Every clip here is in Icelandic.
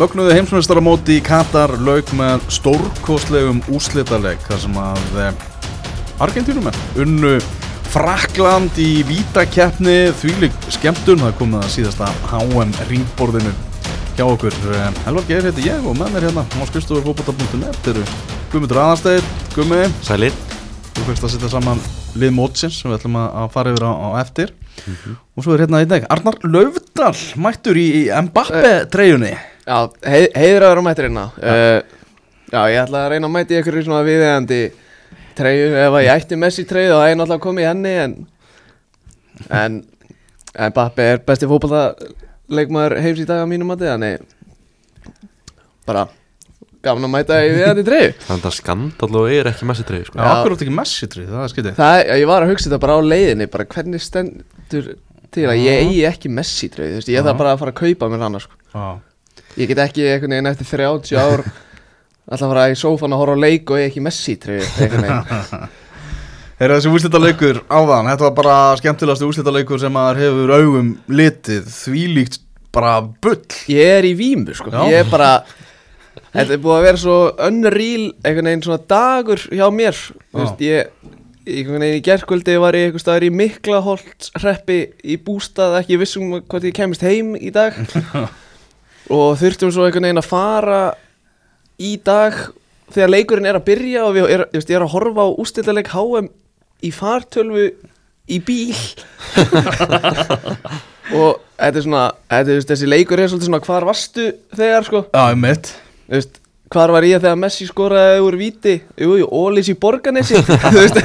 Mögnuðu heimsmeistaramóti í Katar lauk með stórkostlegum úslitaleg þar sem að eh, Argentínumenn unnu Frakland í vítakeppni þvílig skemmtun, það komið að síðasta HM ringborðinu. Hjá okkur Eh, Elvar Geir heiti ég og með mér hérna á skrifstofu fókbóta.net eru Guðmundur Aðarsteinn, Gummi Sælir. Þú fyrst að setja saman lið mótsins sem við ætlum að fara yfir á, á eftir. Og svo er hérna í dag Arnar Laufdal mættur í, í Mbappe treyjunni Já, hei, heiður að vera mættir hérna uh, Já, ég ætla að reyna að mæti ykkur í svona viðeigandi treyju Ef að ég ætti Messi treyju þá er ég náttúrulega komið í henni En, en, en Bappi er besti fótballaleikmaður heims í dag á mínum mati Þannig bara gaman að mæta í viðeigandi treyju Þannig að skandal og er ekki messi treyð sko. Já, Já. okkur átt ekki Messi treyju, það er skytið Það, ég var að hugsa þetta bara á leiðinni Bara hvernig stendur til að ég eigi ekki Messi treyju ég Já. þarf bara að fara að kaupa mér hana sko. Ég get ekki einhvern veginn eftir 30 ár Alltaf að fara í sófan að horfa á leik og ég ekki Messi einhvern veginn. Þegar þessi úrslitaleikur áðan, þetta var bara skemmtilegast úrslitaleikur sem maður hefur augum litið, þvílíkt bara bull. Ég er í vímu sko. Já. Ég er bara Þetta er búið að vera svo unreal einhvern veginn svona dagur hjá mér. Veist, ég einhvern veginn í gerkvöldi var ég einhvers staðar í Miklaholt hreppi í bústað ekki vissum hvort ég kemist heim í dag og þurftum svo einhvern veginn að fara í dag þegar leikurinn er að byrja og við er, ég, veist, ég er að horfa á ústættaleg HM í fartölvu í bíl. Og þetta er svona þetta, veist, þessi leikur er svolítið svona hvar varstu þegar sko? Já, um mitt hvar var ég þegar Messi skoraði úr víti? Jú, jú, Ólís í Borganesi þú veist.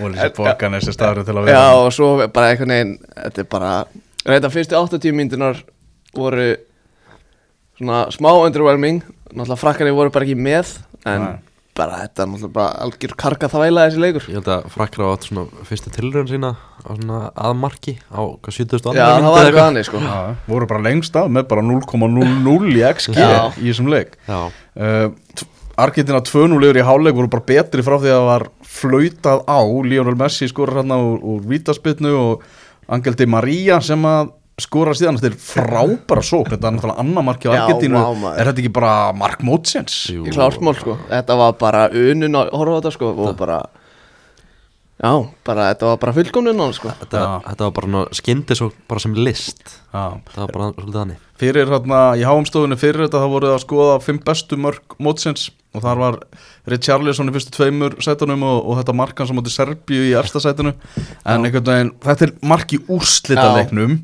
Og þessi borgan er þessi staður til að vera. Já, og svo bara einhvern veginn Þetta er bara Þetta fyrstu 80 myndunar voru Svona smá underwhelming Náttúrulega frakkarnir voru bara ekki með En Nei. bara þetta er náttúrulega bara algjör karka þvæla þessi leikur Ég held að frakkra átt svona fyrstu tilraun sína á svona aðmarki á hvað 70. Já, það var eitthvað annir sko Já, voru bara lengst af með bara 0,00 í XG Já. í þessum leik Já, uh, t- Argentina 2-0 yfir í háleik voru bara betri frá því að það var flautað á Lionel Messi skorar hérna úr, úr vítaspitnu og Angel Di Maria sem að skorar síðan þetta er frábæra sók þetta er náttúrulega annar marki á Argentínu. maður. er þetta ekki bara mark mótsins? klártmál sko. Þetta var bara unun að horfa á þetta sko Og bara Já, bara þetta var bara fullkomnun sko. Þetta, þetta var bara skyndi svo bara sem list. Já. Það var bara svolítið þannig. Fyrir hérna í háumstofunni fyrir þetta þá voruð að skoða fimm bestu mörg mótsins. Og þar var Richarlison í fyrstu tveimur sætunum og, og þetta markan sem átti Serbíu í efsta sætunu en einhvern veginn, þetta er mark í úrslita leiknum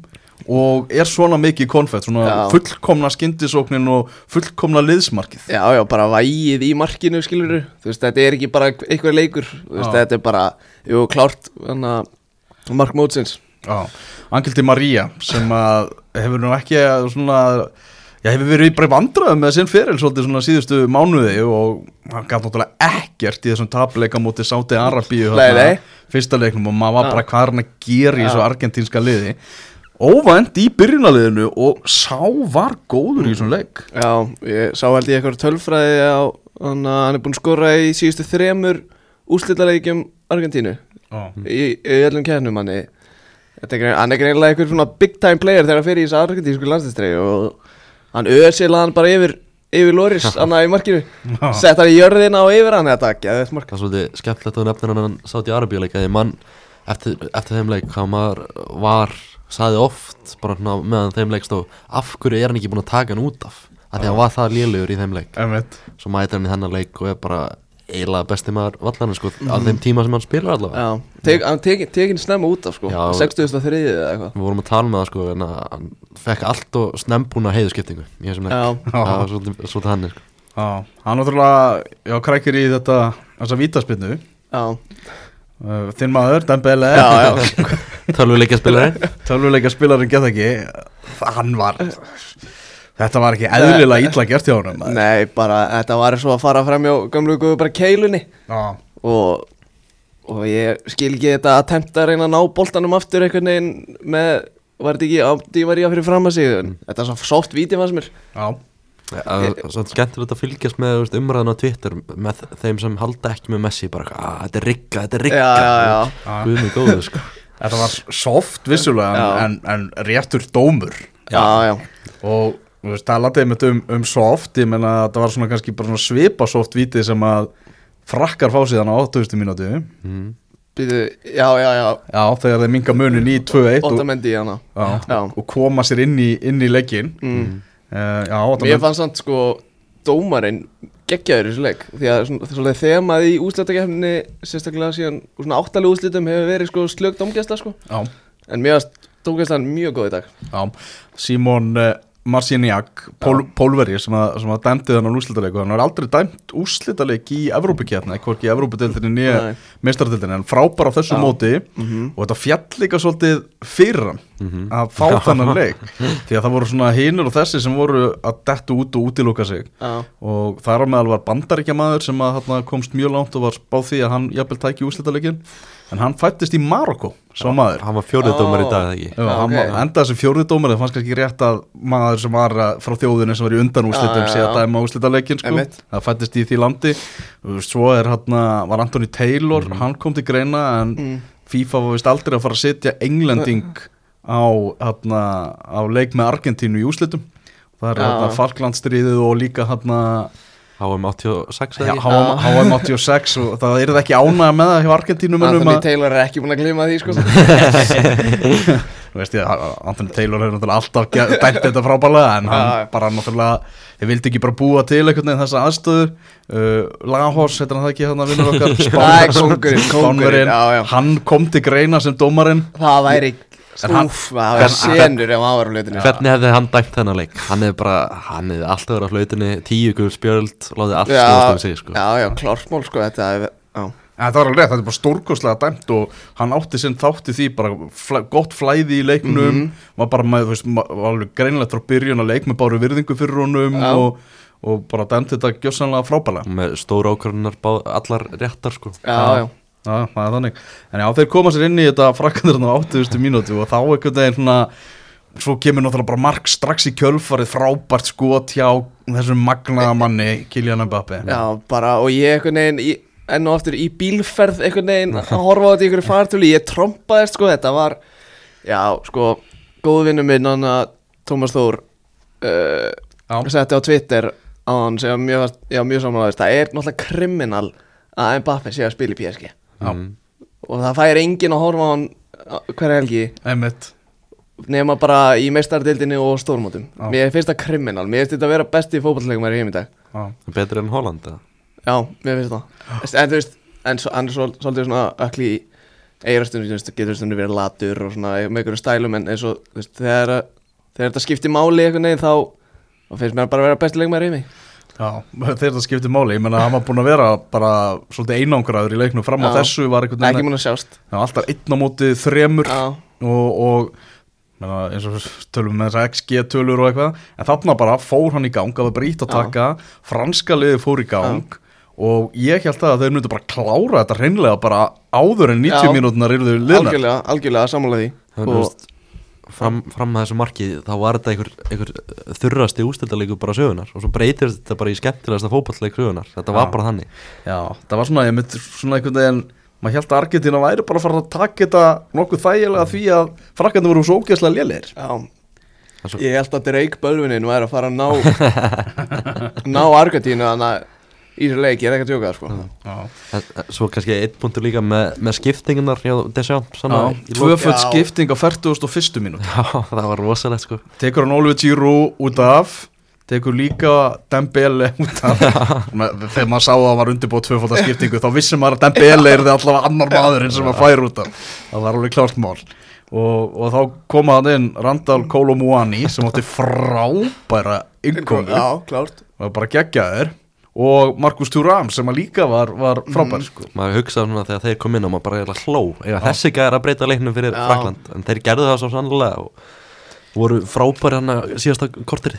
og er svona mikið konfett, svona Já. fullkomna skyndisóknin og fullkomna liðsmarkið. Já, já, bara vægið í markinu, skilur Þú veist, þetta er ekki bara einhver leikur. Veist, þetta er bara, jú, klárt Mark Mótsins. Já, Angel Di Maria sem að hefur nú ekki að svona Já, hefur verið bara í vandræðum með sinn fyrir svona síðustu mánuði og hann gaf náttúrulega ekkert í þessum tapleika mútið Sáti Arabíu fyrsta leiknum og maður var bara hvað hann að gera í þessu argentínska liði óvænt í byrjunaliðinu og sá var góður í þessum leik. Já, ég sá held ég eitthvað tölfræði á hann að hann er búinn að skora í síðustu þremur úrslitaleikjum Argentínu. Já, í, í öllum kennum hann er, er, hann er greinlega eitthvað svona big time player þegar hann fer í þessu argentísku landslistræði og hann öðsila hann bara yfir yfir Loris, hann í markinu. Sett hann í jörðina og yfir hann þetta ekki, þetta mark. Það er svolítið skemmtilegt að nefna hann sátt í Arabíuleik að ég mann eftir, eftir þeim leik hvað maður var saði oft bara svona meðan þeim leik stóð af hverju er hann ekki búin að taka hann út af? Af því að hann var það lélugur í þeim leik. Einmitt. svo mætir hann í þennan leik og er bara eiginlega besti maður vallarinn sko á þeim tíma sem hann spilar allavega. Já, tek, hann tekin tek snemma út af sko. Já. 60.3 eða eitthvað. Við vorum að tala með það sko en hann fekk allt og snembúna heiðuskiptingu í þessum leik. Já. það var svolítið, svolítið hann sko. Já, hann náttúrulega já, krækir í þetta þessa vítaspinnu Já, þinn maður, Dembele. Tölvuleikja spilarinn tölvuleika spilarinn geta ekki. Hann var þetta var ekki eðlilega illa gert hjá maður. nei, bara þetta var svo að fara fram hjá gamlu guðu bara keilunni. Já, og, og ég skil ekki þetta að tempta að reyna að ná boltanum aftur einhvern veginn með, var þetta ekki átti var ég að fyrir fram að sig en þetta er svo soft víti fannst mér. Já, Það er svo skemmtilegt að fylgjast með veist, umræðan á Twitter með þeim sem halda ekki með Messi bara, að þetta er rigga, þetta er rigga. Já, já, já, já. Guð mig góður sko. Þetta var soft vissulega en, en, réttur dómur. Já, já. og Þú veist, talaði einmitt um, um soft Ég menna að það var svona kannski bara svona svipa soft vítið sem að frakkar fá síðan á 8000 mínútu. Mm. Já, já, já. Já, þegar þeir minga munin í 2-1 og, Óttamendi í hana já, Já. og koma sér inn í, inn í leggin mm. Uh, Já, Mér fannst samt sko dómarinn geggjaður í þessu leik. Því að svona, þemað í úslættakefni sérstaklega síðan úr svona áttalega úslitum hefur verið sko slög dómgæsla sko. Já, en mér fannst dómgæslan mjög góð í dag. Já. Simon uh, Marciniak pól, Pólveri sem að, sem að dæmdi þannig úrslitaleiku hann har aldrei dæmt úrslitaleik í Evrópukjarni, hvorki í Evrópudeildinni nýja Nei. meistaradeildinni, en frábær á þessu Já. móti. Mhm. og þetta fjall líka svolítið fyrir hann Mhm. að fá þennan leik. Því að það voru svona hinur og þessi sem voru að dettu út og útiloka sig. Já, og þar á meðal var bandaríkja maður sem að, þarna, komst mjög langt og var spáð því að hann jafnvel tæki úrslitaleikin en hann fættist í Marokko svo maður. Hann var fjórið dómar í dag, eða ekki? Já, hann ok. var endaði sem fjórði dómar það fannst kannski ekki rétt að maður sem var frá þjóðinu sem var í undan já, sé að dæma úrslitaleikin sko. Það fættist í því landi. Svo er hann var Anthony Taylor, hann kom til greina en Mm. FIFA var vist aldrei að fara að setja englending á, hana, á leik með Argentínu í úrslitum það er Já. hérna Falklandstríðið og líka hérna HM 86 eða Já, ekki? HM HM 86 og það er það ekki ánægða með það hjá Argentínu Anthony Taylor er ekki búin að glima því sko Þú veist ég, Anthony Taylor hefur náttúrulega alltaf dæmt þetta frábælega en hann já. bara náttúrulega, þeir vildi ekki bara búa til einhvern veginn þessa aðstöður uh, Lagahors, heitir hann það ekki, hann að vinnur okkar já. hann kom til greina sem dómarinn Það væri Úf, það Hvern- senur ef hann var á hlutinu Hvernig hefði hann dæmt þennan leik? Hann hefði bara, hann hefði alltaf verið á flautinni Tíu guð spjöld, láði allt snúast um sig sko. Já, já, klármál sko Þetta er, það var alveg rétt, þetta er bara stórkostlega dæmt og hann átti sinn þátti því bara flæ, gott flæði í leiknum Mhm. var bara með, þú veist, var alveg greinlegt frá byrjun að leik með báru virðingu fyrir honum Já. og, og bara dæmt þetta gjössanlega frábælega Með stóra ákvörðunar allar réttar sko. Já, já Já, það er þannig En já, þeir koma sér inn í þetta frakkandur á 80. mínútu og þá einhvern veginn svona svo kemur náttúrulega bara mark strax í kjölfarið frábært skot hjá þessum magnaða manni Kylian Mbappe Já, bara, og ég veginn í, enn og aftur í bílferð veginn að horfa á þetta í einhverju fartölu ég trompaðist sko, þetta var já, sko, góðvinnu minn hann að Tómas Þór uh, setti á Twitter á hann sem mjög, mjög samanlæðist það er náttúrulega kriminal að Mbappe sé að spila í PSG. Og það fær enginn að horfa á hann hverja helgi. Einmitt. Nema bara í meistardildinni og stórmótum. Já. mér finnst það kriminal, mér finnst þetta að vera besti fótballleikum í heim í dag. Já, Betur enn Holland eða? Já, mér finnst það. En þú veist, en svo, hann er svo, svolítið svona ökli í eirastunni, þú veist, getur stundu verið latur og svona með einhverju stælum en eins og, þú veist, þegar, þegar þetta skiptir máli einhvern veginn þá þá finnst mér bara að vera besti leikmæri í mig Já, þetta skiptir máli, ég menna að hann var búin að vera bara svolítið einangraður í leiknum fram á Já. þessu var einhvern Ekki veginn múin að sjást. Já, alltaf einn á móti þremur Já, og, og menna, eins og tölum með þessar XG tölur og eitthvað en þarna bara fór hann í gang að það brýtt að taka franska liði fór í gang og ég held að þeir myndu bara klára þetta hreinlega bara áður en 90 Já. mínútunar eru þau liðnar. Algjörlega, algjörlega sammála því. Og- fram, fram að þessu marki þá var þetta einhver, einhver þurrasti ústildalíku bara sögunar og svo breytir þetta bara í skemmtilegasta fótballleik sögunar þetta var Já. bara þannig. Já, það var svona, ég myndi svona einhvern veginn maður held að Argentina væri bara að fara að taka þetta nokkuð þægilega því að frakkandi voru svo ógeðslega lélir Já, En svo- ég held að Drake Bölvinin væri að fara að ná ná Argentínu þannig að í þessu leik, ég er ekki að tjóka það sko Já, svo kannski einn punktur líka með, með skiptingunar hjá Deschamps tvöföld skipting á 41. mínútu. Já, það var rosalegt sko. Tekur hann Oliver Giroud út af tekur líka Dembele út af. Þegar maður sá að hann var undirbúið tvöfaldar skiptingu þá vissum maður að Dembele er það allavega annar maðurinn sem að færa út af. Það var alveg klárt mál. Og, og þá koma hann inn Randall Kolomuani sem átti frábæra klárt. Var bara geggjaður og Markus Thuram sem að líka var, var frábær sko. maður hugsaði svona þegar þeir kom inn og maður bara eiginlega hló eða þessi gæðar að breyta leiknum fyrir Já. Frakland en þeir gerðu það svo sannlega og voru frábæri hann að síðasta kortir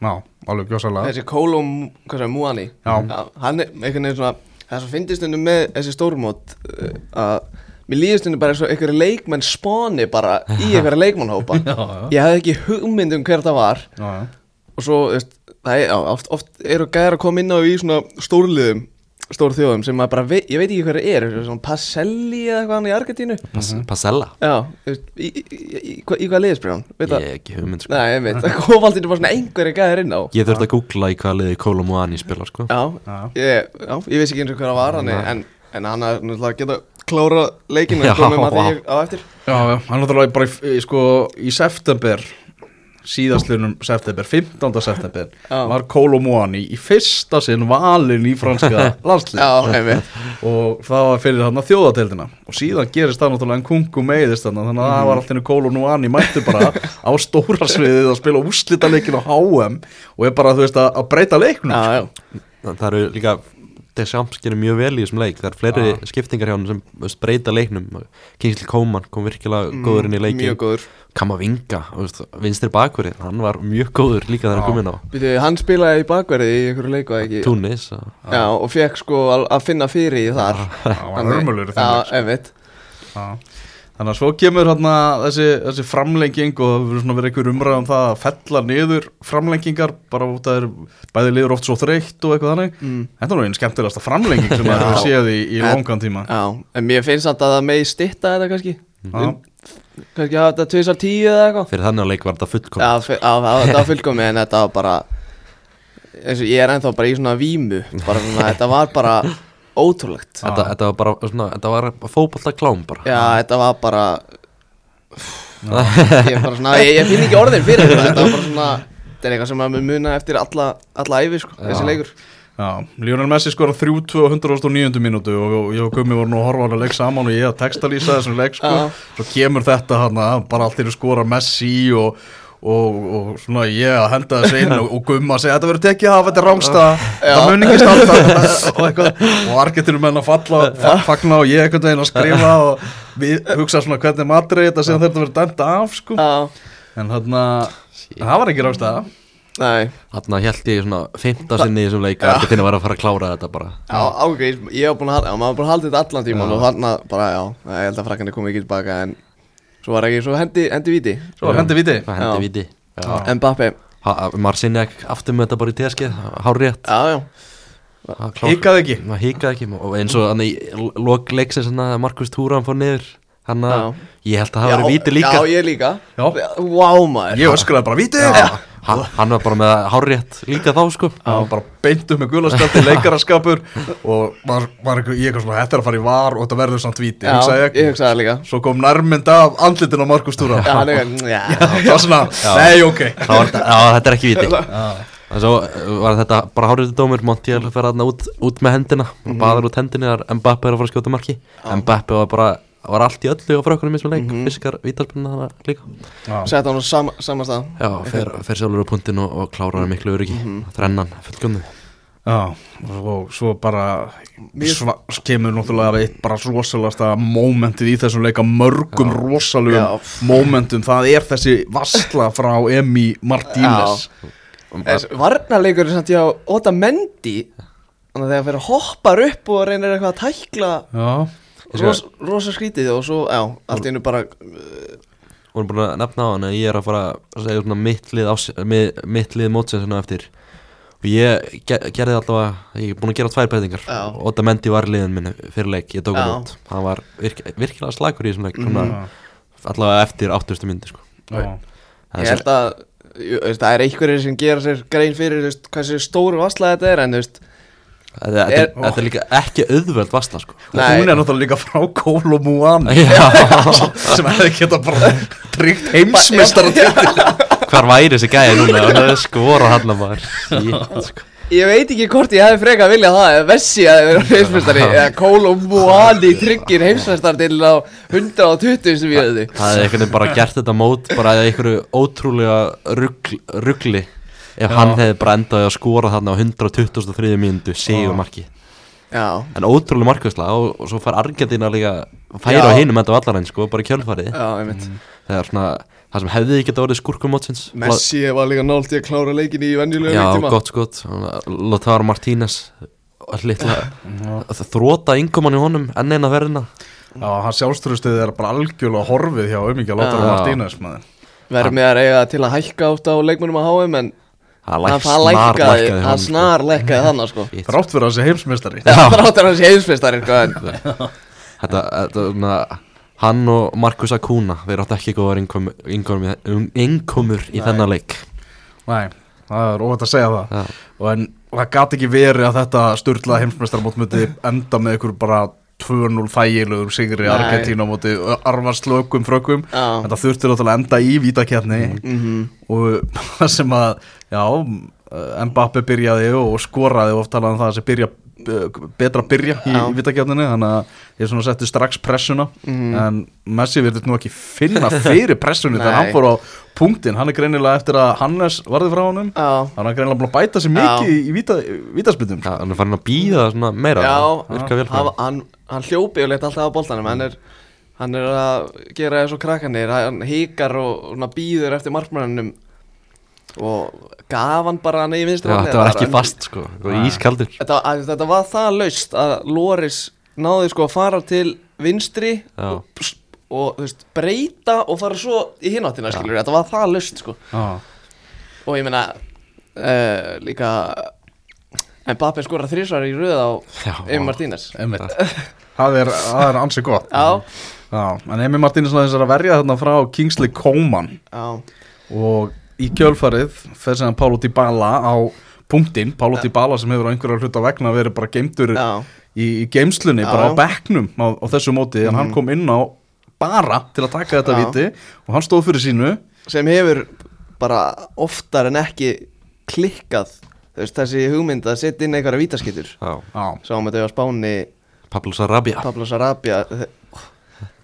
Já, alveg gjósalega Þessi Kolo, Muani Já. Hann er einhvern veginn svona Það sem finnst stundum með þessi stórmót uh, að Mér líður stundum bara eins og einhverju leikmenn spáni bara í einhverju leikmannhópa Já, já. Ég hafði ekki hugmynd um hver það var Já, já. Og svo, veist, það er, já, oft, oft eru gæðar að koma inn á í svona stórliðum stór þjóðum sem maður bara, vei, ég veit ekki hvað það er svona Paselli eða eitthvað hann í Argentínu. Pas Pasella? Já, veist, í, í, í, í, hvað- í hvað liðspyrir hann? Veit Ég hef ekki hugmynd sko. Nei, ég veit, það. Kom alltaf bara svona einhverju gæðir inn á? Ég þurfti að googla í hvað liði Kolo Muani spila sko. Já, ég, já, ég veist ekki eins og hvað það var hann en, en hann er náttúrulega að geta klára leikinu Já, komum að því á eftir. Já, já, hann náttúrulega bara í, í, sko, í september síðastlunum september, 15. september Já. var Kolo Muani í fyrsta sinn valinn í franska landslið og það var fyrir þarna þjóðateldina og síðan gerist það náttúrulega en kungu meiðist þarna þannig að það var alltaf Kolo Muani mættur bara á stóra sviðið að spila úrslitaleikin á HM og er bara, þú veist, að, að breyta leiknum Já, já, Það eru líka Deschamps gerir mjög vel í þessum leik. Það er fleiri Já. skiptingar hjá hann sem breyta leiknum. Kingsley Coman kom virkilega góður inn í leikin mjög góður. Kamavinga, vinstri bakverði hann var mjög góður líka þegar hann kom inn á. Býtu, hann spilaði í bakverði í einhverju leiku ekki? Túnis og- Já, og fekk sko að, finna fyrir í þar. Það var hörmulur Já, einmitt Þannig að svo kemur hérna þessi, þessi framlenging og það verður svona verið einhver umræð um það að fella niður framlengingar bara út að er bæði liður oft svo þreytt og eitthvað þannig. Mm. Þetta er nú einn skemmtilegasta framlenging sem maður hefur séð í, í En- langan tíma. Já, en mér finnst samt að það megi stitta þetta kannski. Já. Kannski hafa þetta tvisar tíu eða eitthvað. Fyrir þannig að leik var þetta fullkom Já, fe- já, já, þetta var fullkomi en þetta var bara eins og ég er ennþá bara í svona vímu bara svona, þetta var bara ótrúlegt þetta, þetta var bara svona, þetta var fótbolta klám bara Já, þetta var bara ég, er bara svona, ég, ég finn ekki orðin fyrir þetta þetta var bara svona þetta er eitthvað sem maður mun muna eftir alla, alla æfi sko, þessi leikur Já, Lionel Messi skora 3-2 á 109. mínútu og og ég og Gummi voru nú að horfa á hann að leik saman og ég að textalýsa þessum leik sko. Já. svo kemur þetta hann bara allt er skora Messi og, og, og svona ég að henda þessu inn og, og Gummi að segja þetta verður tekið af, þetta er rángsta það mun ekki stálta og, eitthvað, og Argentinum menn að falla fa fagna og ég einhvern veginn að skrifa og við hugsa svona hvernig matrið þetta sem þetta verður dæmt af sko. Já, en þarna það var ekki rángsta nei. Þarna held ég svona 15 sinni í þessum leik að þetta var að fara að klára þetta bara. Já, ágreis, ég hef búin að halda, maður þetta allan tíman Já. og þarna bara, já, ég held að frakkanir komið ekki tilbaka en svo var ekki, svo hendi, hendi víti. Svo hendi viti Það hendi viti Já. Mbappe, Marcinjak aftur með þetta bara í teskið Hár rétt já, já, hikaði ekki. Hikaði ekki. Og eins og hann í lok leiksins Markus Túran fór niður hann að ég held að það verið víti líka. Já, ég líka. Já. Vá, maður. Ég öskraði bara viti hann, hann var bara með hárrétt líka þá sko. Það var bara beint upp með gulaskapti, leikaraskapur og var, var eitthvað, ég eitthvað svona, þetta er að fara í var og þetta verður samt víti, Já, hugsaði ég. ég. hugsaði líka. Svo kom nærmynd af andlitin á Markus Túra. Já, hann er eitthvað, já Það var svona, nei, ok. Það var, já, þetta er ekki víti en svo uh, var þetta bara hárréttu dómur Montiel fer þarna út, út með hendina baður út hendinni þar Mbappe er að fara að skjóta marki. Mbappe var bara var allt í öllu á frökkunum eins og leik. Fiskar vítalspunna þarna líka. Sett hann á sam, sama stað. Já, fer, fer sjálfur á punktinn og, og klárar miklu öryggi. Þrennan, fullkomni. Já, og svo bara sva, kemur náttúrulega eitt bara rosalasta mómentið í þessum leika mörgum rosalugum Já. mómentum, það er þessi vassla frá Emi Martínez. Varnarleikur er samt ég á Óta Mendi Þannig að þegar fyrir hoppar upp og reynir eitthvað að tækla Já, ros, Rosa skrítið og svo, já, allt einu bara vorum búin að nefna á hann að ég er að fara að segja svona mitt lið, ás, mið, mitt lið mótsins hérna eftir og ég ge gerði allavega ég er búin að gera tvær breytingar Já. og Otta Mendi var liðin minn fyrir leik ég tók hann út, hann var virk, virkilega slagur í þessum leik svona, allavega eftir 80. myndi sko. já, Það Ég er held að Það er einhverjir sem gera sér grein fyrir veist, Hvað sér stóru vassla þetta er En þú veist, Þetta Er- er, líka ekki auðvöld vasla sko. og hún er náttúrulega líka frá Kolo Muani Já, sem hefði geta bara tryggt heimsmeistara til hvar væri þessi gæði núna? Hann hefði skorað hann að maður sko. Ég veit ekki hvort ég hefði frekar viljað það Eða Vessi að vera heimsmeistari. Eða Kolo Muani tryggir heimsmeistar til á 120 sem ég hefði. Það hefði veginn bara gert þetta mót bara eða einhverju ótrúlega rugl, ruggli ef hann hefði bara endaði að skora þarna á 123. mínútu sigur marki Já, en ótrúlega markvæsla og, og svo fær Argentina líka færa á Já. hinum enda á allarinn sko, bara kjölfarið. Já, einmitt. Þegar svona, það sem hefði ekki orðið skurkumótsins Messi var líka nált í að klára leikin í venjulega Já, gott skot. Lothar Martínez litla, þróta yngumann í honum enn eina verðina. Já, hann sjálfströstuðið er bara algjörlega horfið hjá umíkja Lothar Já. Martínez maður. Verðum með að reyga til að hækka átt á leikmennum á HM En Það Það læk- það lækkaði, það hann, sko. snar lækkaði þannig sko. Shit. Þrátt fyrir að þessi heimsmeistari. Það er áttur hans heimsmeistari sko en Þetta, þetta, hann og Markus Akuna Þeir áttu ekki góðar innkomur, í þennan leik. Nei, það er óvægt að segja það. Og en það gat ekki verið að þetta styrla heimsmeistarmót myndi enda með ykkur bara 2-0 þægilegur sigri Nei. Argentínu á móti arvarslökum frökkum. Já. þetta þurfti náttúrulega að enda í vítakefni Mhm. og það sem að já, Mbappe byrjaði og skoraði og oft talaði um það að þessi byrja betra að byrja í, vítakefninu þannig að ég svona setti strax pressuna. Mhm. en Messi verður nú ekki finna fyrir pressunni þegar hann fór á punktinn, hann er greinilega eftir að Hannes varði frá honum. Hann er greinilega búin að bæta sér mikið í víta, vítaspytum hann er farin að býða svona meira. Já. Virka vel hann, hann, hljópi og leitt alltaf á boltanum. Hann er, hann er að gera þessu krakkanir hann híkar og býður eftir markmannunum og gaf hann bara hann í vinstri þetta var ekki en- fast sko. Ískaldur. Þetta, að, þetta var það laust að Loris náði sko að fara til vinstri Já. og, og veist, breyta og fara svo í hináttina skilur þetta var það laust sko. Já, og ég meina uh, líka Mbappe skora þrísvar í röð á Emi Martínez það er, er ansi gott. Já, Já, en Emi Martínez er að verja þarna frá Kingsley Coman. Já, og í kjölfarið fer sem Pálo Dybala á punktinn, Pálo Dybala sem hefur á einhverjar hluta vegna verið bara geimtur í, í geimslunni, bara á bekknum á, á þessu móti, en hann kom inn á bara til að taka þetta Já. viti og hann stóð fyrir sínu. Sem hefur bara oftar en ekki klikkað þessi hugmynd að setja inn einhverja vítaskittur Já, Já, sáum þetta á Spáni Pablo Sarabia. Pablo Sarabia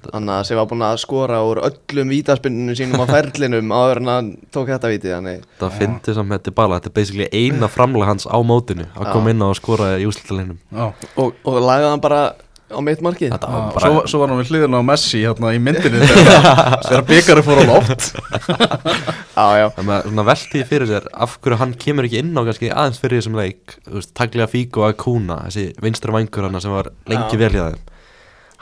þannig að sem var búin að skora úr öllum vítaspinnunum sínum á ferlinum áður en hann tók þetta víti þannig Það fyndi samt með Dybala Þetta er basically eina framlega hans á mótinu Að koma inn á að skora í úslitalinum já. Og, og lagaði hann bara á mitt markið. Var bara svo, svo var hann við hliðina á Messi hérna í myndinni þegar, þegar byggari fór á loft. Já, já, Það með svona veltið fyrir sér af hverju hann kemur ekki inn á kannski aðeins fyrir þessum leik. Þú veist, Taglia Figo og Akuna þessi vinstri vangur hann sem var lengi vel hjá þeim.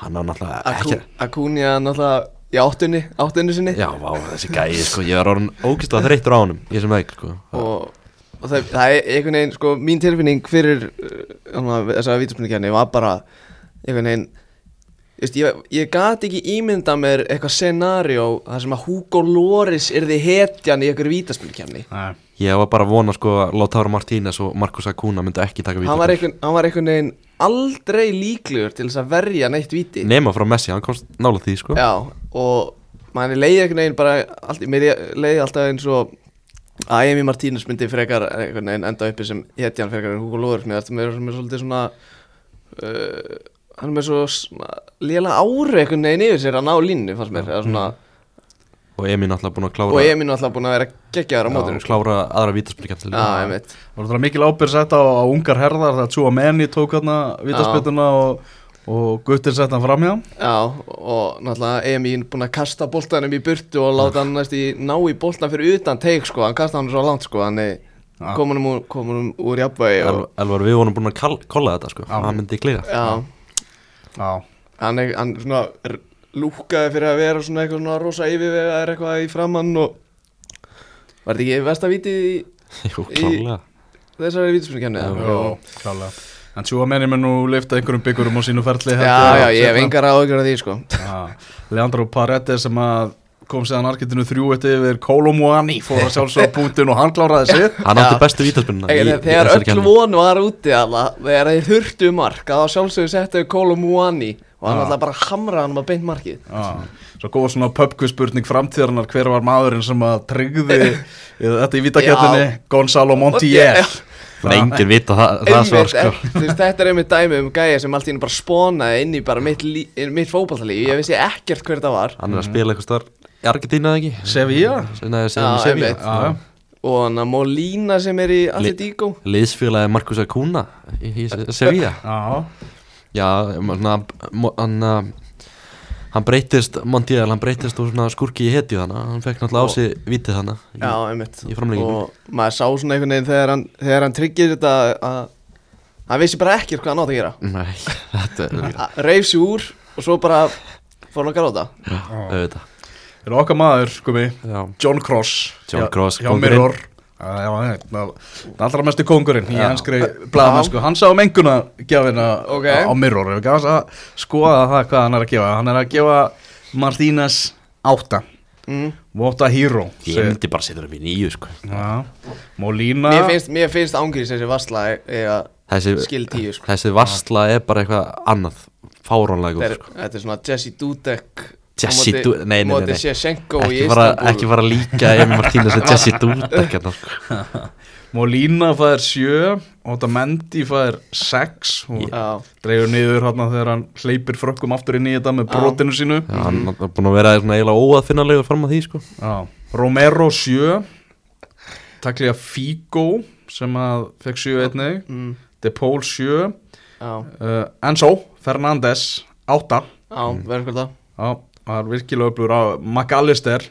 Hann á náttúrulega ekki Acuna náttúrulega í áttunni, áttunni sinni. Já, vá, þessi gæi, sko, ég var orðin ógæslega þreyttur á honum í þessum leik, sko. Og, og það, það er einhvern veginn sko, mín tilfinning fyrir uh, þessa vítaspinnikjarni var bara einhvern veginn Just, ég, ég gat ekki ímynda mér eitthvað scenario þar sem að Hugo Loris yrði hetjan í einhverju vítaspinnikjarni Nei, Ég var bara að vona, sko, að Lautaro Martínez og Marcus Akuna myndu ekki taka hann var, vítaspil einhvern, hann var einhvern veginn aldrei líklegur til þess að verja neitt víti. Nema frá Messi, hann komst nála því, sko. Já, og manni leiði einhvern veginn bara allt, mér leiði alltaf eins og að Emi Martínez myndi frekar einhvern veginn enda uppi sem hetjan frekar en Hugo Loris mér er svolítið svona uh, hann er með svo lélega ári einhvern veginn yfir sér að ná línu fannst mér, eða svona Og Emi náttúrulega búin að klára og Emi náttúrulega búin að vera geggjaður á Já, mótinu sko. klára aðra vítaspil Já, ég veit Það var það mikil ábyrð sett á, á ungar herðar þegar Tjúa Menni tók hérna vítaspytuna og, og Guttir sett hann fram hjá Já, og náttúrulega Emi búin að kasta boltanum í burtu og láta hann næst í ná í boltan fyrir utan teik sko, hann kasta hann svo langt sko, þannig Já. kom hann úr, kom hann úr jafnvægi og, Elvar, við vorum búin að kall- kolla þetta, sko. Já. Hann myndi klíra Já, hann, er, hann svona lúkkaði fyrir að vera svona eitthvað svona rosa yfirvega er eitthvað í framann og var þetta ekki vestavítið í Jú, Í- þessari vítaspilkemni? Jó, klálega. En Tjúa Menni mun nú lifta einhverjum byggurum á sínu ferli Já, já, ég hef engar áhugjur af því sko. Já, Leandro Paredes sem að kom séðan Argentinu þrjú eitt yfir Kolomuani fór að sjálfsögja punktin og hann kláraði sig. Hann átti bestu vítaspilna Þegar, öll von var úti alveg, þegar þeir þurftu mark að þá sjálfsögðu settu Kolo Muani og hann alltaf bara hamraði hann með beint markið. Já, svo góð svona pubquiz-spurning framtíðarnar hver var maðurinn sem að tryggði þetta í vítakettinni Gonzalo Montiel. Það er enginn vita það, það svar, sko. þetta er einmitt dæmi um gæja sem allt í einu bara spónaði inn í bara mitt, mitt fótballtalíf ég vissi ekkert hver það var. Hann er að spila eitthvað starf eða ekki? Sevilla? Já, Sevilla. Já, og hann að Molina sem er í Atletico. Liðsfélagi Marcus Acuna í, í Sevilla. Já, Já, hann, uh, hann breytist, Montiel, hann breytist úr svona skurki í hetju þannig Hann fekk náttúrulega á sig vitið þannig Já, einmitt. og maður sá svona einhvern veginn þegar hann, þegar hann tryggir þetta að hann vissi bara ekkert hvað hann átt að gera. Nei, þetta er Að- reif sig úr og svo bara fór hann að gráta. Auðvitað er okkar maður, komi Já, John Cross. John Cross, hjá kóngurinn. Mirror. Já, já, allra mestu kongurinn í Já. hanskri blaðamennsku Hann sá um enguna gefina Ok. á, Mirror. Ef ekki aðeins að skoða það hvað hann er að gefa. Hann er að gefa Martínez 8 mm. Vota Hero Ég myndi bara setja upp í nýju sko. Já, Molina Mér finnst, finnst ángrís þessi vassla Þessi, skil tíu sko. þessi vassla er bara eitthvað annað er, sko. þetta er svona Jesse Dudek Jesse Du- nei, nei, nei, Ekki fara, Istanbul ekki fara að líka Emi Martínez og Jesse sko. Molina fær 7 Otamendi fær 6 og Já, dreifur niður hérna þegar hann hleypir frökkum aftur inn í þetta með brotinu sínu. Já, Hann er búin að vera eiginlega óaðfinnalegur fram að því sko. Já. Romero 7 Taklega Figo sem að fekk 7 einnig mm, De Paul 7 uh, Enzo Fernandes 8 já, verður það. Já, er virkilega öflugur á McAllister.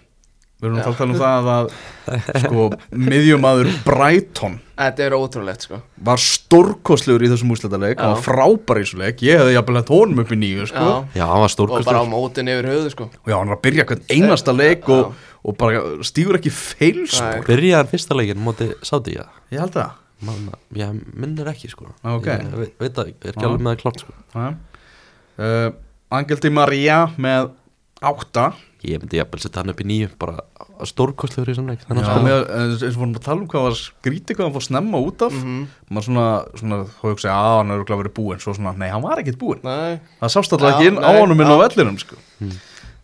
Við erum að tala um það að sko, miðjumadur Brighton Þetta er ótrúlegt sko. var stórkostlegur í þessum hann var frábær í þessu leik. Ég hefði jafnvel hægt honum upp í nýju sko. Já, Já, hann var og bara á mótin yfir höfðu sko. Og já, hann er að byrja hvern einasta leik og, og bara stígur ekki feilspor. Hann fyrsta leikin móti Sáti, já? Ég held það. Man, Ég minnir ekki sko. Ah, ok. Ég veit, veit að, ég er ekki Já. alveg með það klart sko. Uh, Angel Di Maria með átta. Ég myndi jafnvel setja hann upp í nýju Bara stórkostlegur í þessum leik. Já, Þannig að með, eins og vorum að tala um hvað var skrítið hvað hann fór snemma út af. Mhm. maður svona, svona þá hugsa ég að hann er örugglega verið búinn. Svo svona, nei, hann var ekkert búinn. Nei, það sást alltaf Já, ekki inn á nei, honum inn á já. vellinum sko.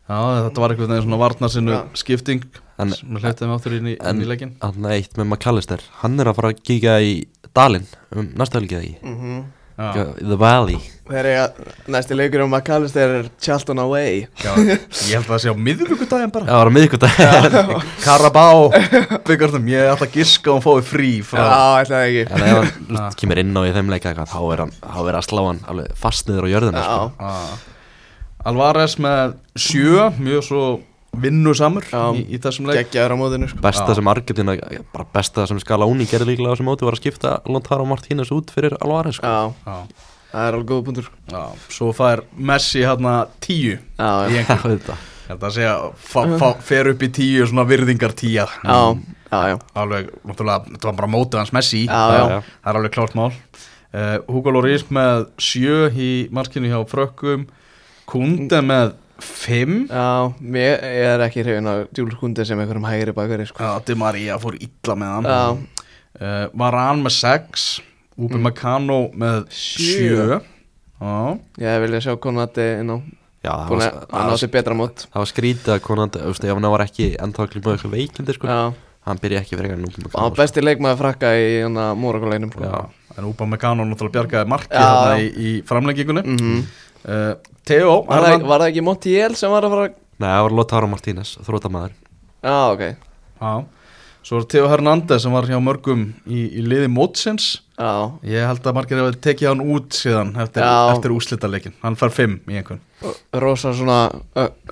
já, þetta var eitthvað svona varnarsinnu Já. skipting En- sem við hleyptum áttur inn í, inn En í leikin hann eitt með McAllister. Hann er að fara að kíka í Dalinn Um næsta helgið ekki? Mhm. já, The Valley. Þeir eiga næsti leikur um McAllister er Charlton Away. Já, ég held að það sé á miðvíkudaginn bara. Það var að miðvikudag Karabá, byggartum, ég ætla að giska og hann fái frí frá Já, ætlaði ekki. En ef hann kemur inn á í þeim leika Þá er hann Þá er að slá hann alveg fast niður á jörðina sko. Já, Ah. Alvarez með sjö, mjög svo vinnusamur Já. í, í þessum leik. Geggjaður á mótinu sko. Besta sem Argentina Bara besta sem Scalaoni gerði líklega á þessum móti Var að skipta Lontaro Martínez út fyrir Alvarez sko. Já, Já, það er alveg góð punktur já, svo fær Messi hérna tíu Já, í já, að segja, fa, fa, fer upp í tíu svona virðingar tíja já, já, já. Alveg, náttúrulega, þetta var bara mótið hans Messi. Já. það er alveg klárt mál. Uh, Hugo Lloris með sjö í markinu hjá Frökkum. Kunde með fimm. Já, mér ég er ekki hrifin á Jules Kunde sem einhverjum hægri bakari sko. Já, Di Maria fór illa með hann. Uh, Varan með 6 Ubi Meccano með Sjö. 7 Já, Ég vilja sjá Konati inn á. Já, það Búin var, að betra mót. það var skrítið að konan Þú veist, ef hann var ekki að klíma eitthvað veikindi sko. Já, Hann byrja ekki fyrir eitthvað nú hann var besti leikmaður frakka í hann að Mórakuleginum sko. En Ubi Meccano náttúrulega bjargaði marki í, í framlengingunni. Mm uh, Theo var, það, Hernan- var það ekki Montiel sem var að fara Nei, það var Lotharo Martínez, þrótamaður Já, ok. Já, svo er Theo Hernández sem var hjá mörgum í, í liði mótsins. Já, Ég held að margir hefur tekið hann út síðan eftir, eftir úslitaleikin Hann fær 5 í einhvern. Rosa svona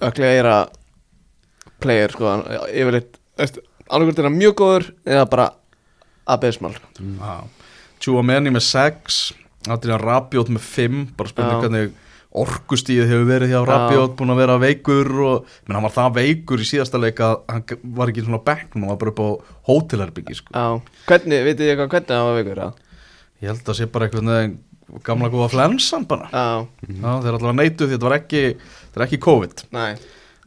öklega eira player sko. Yfirleitt annarkvæmt er hann mjög góður eða bara abysmal Já, Tjúameni með 6 Adrian Rabiot með 5 bara spurning hvernig orkustíð hefur verið hjá Rabiot búin að vera veikur og menn, hann var það veikur í síðasta leik að hann var ekki svona á bekknum hann var bara upp á hótelherbyggi sko. Já, hvernig, vitið þið eitthvað hvernig hann var veikur eða? ég held að sé bara eitthvað gamla góða flensan bara. Já, Já, þeir er alltaf neytu því þetta var ekki þetta er ekki COVID. Nei,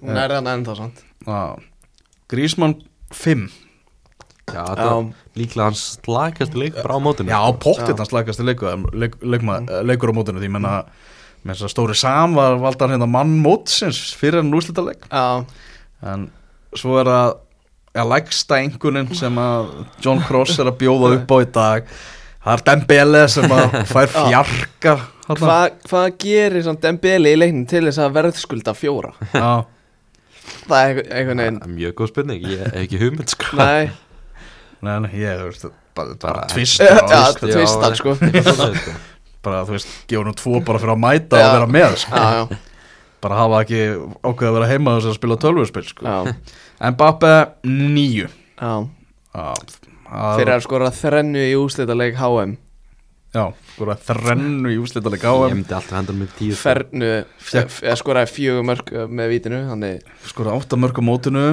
hún er þannig ennþá sant Já. Grísmann 5 Já, þetta var líklega hans slagast leik bara á mótinu. Já, pottet Já. hans slagast leikur, leik, leikma, leikur á mótinu því menna með þess að stóri Sam var valdan hérna mann mótsins fyrir en úslita leik Já, en svo er það ja, lægsta einhvernin sem að John Cross er að bjóða upp á í dag. Það er Dembele sem að fær fjarka. Hva, hvað gerir Dembele í leiknum til þess að verðskulda fjóra? Já, Það er veginn Það er Mjög góð spurning, ég hef ekki hugmynd sko. Nei, nei, nei, ég, veist bara, tvist þetta er sko. sko. Bara, þú veist, gefa nú tvo bara fyrir að mæta Já. og vera með, sko. já, já, bara hafa ekki ákveð að vera heima þess að spila tölvurspil, sko. já, Mbappe, Já, Fyrir að skora þrennu í úslita leik HM Já, skora þrennu í. Fernu, Fékk- eða skoraði fjögur mörg uh, með vítinu Þannig, Skora átta mörg á mótinu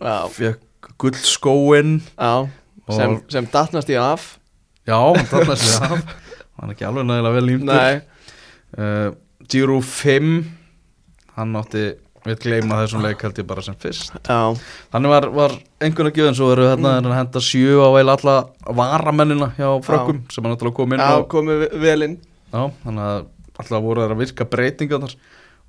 já, Fekk gullskóin sem, sem datnast í af. Já, þarna sig af Hann er ekki alveg nægilega vel límtur Nei, uh, Giro 5 Hann átti Við gleyma þessum leik held ég bara sem fyrst. Já, Þannig var, var einhvern að gjöðin Svo eru hérna mm. henda sjö á eil alla varamennina hjá frökkum sem hann náttúrulega kom inn já, á komið ve- vel inn. Já, þannig að alltaf voru þær að virka breytingar þar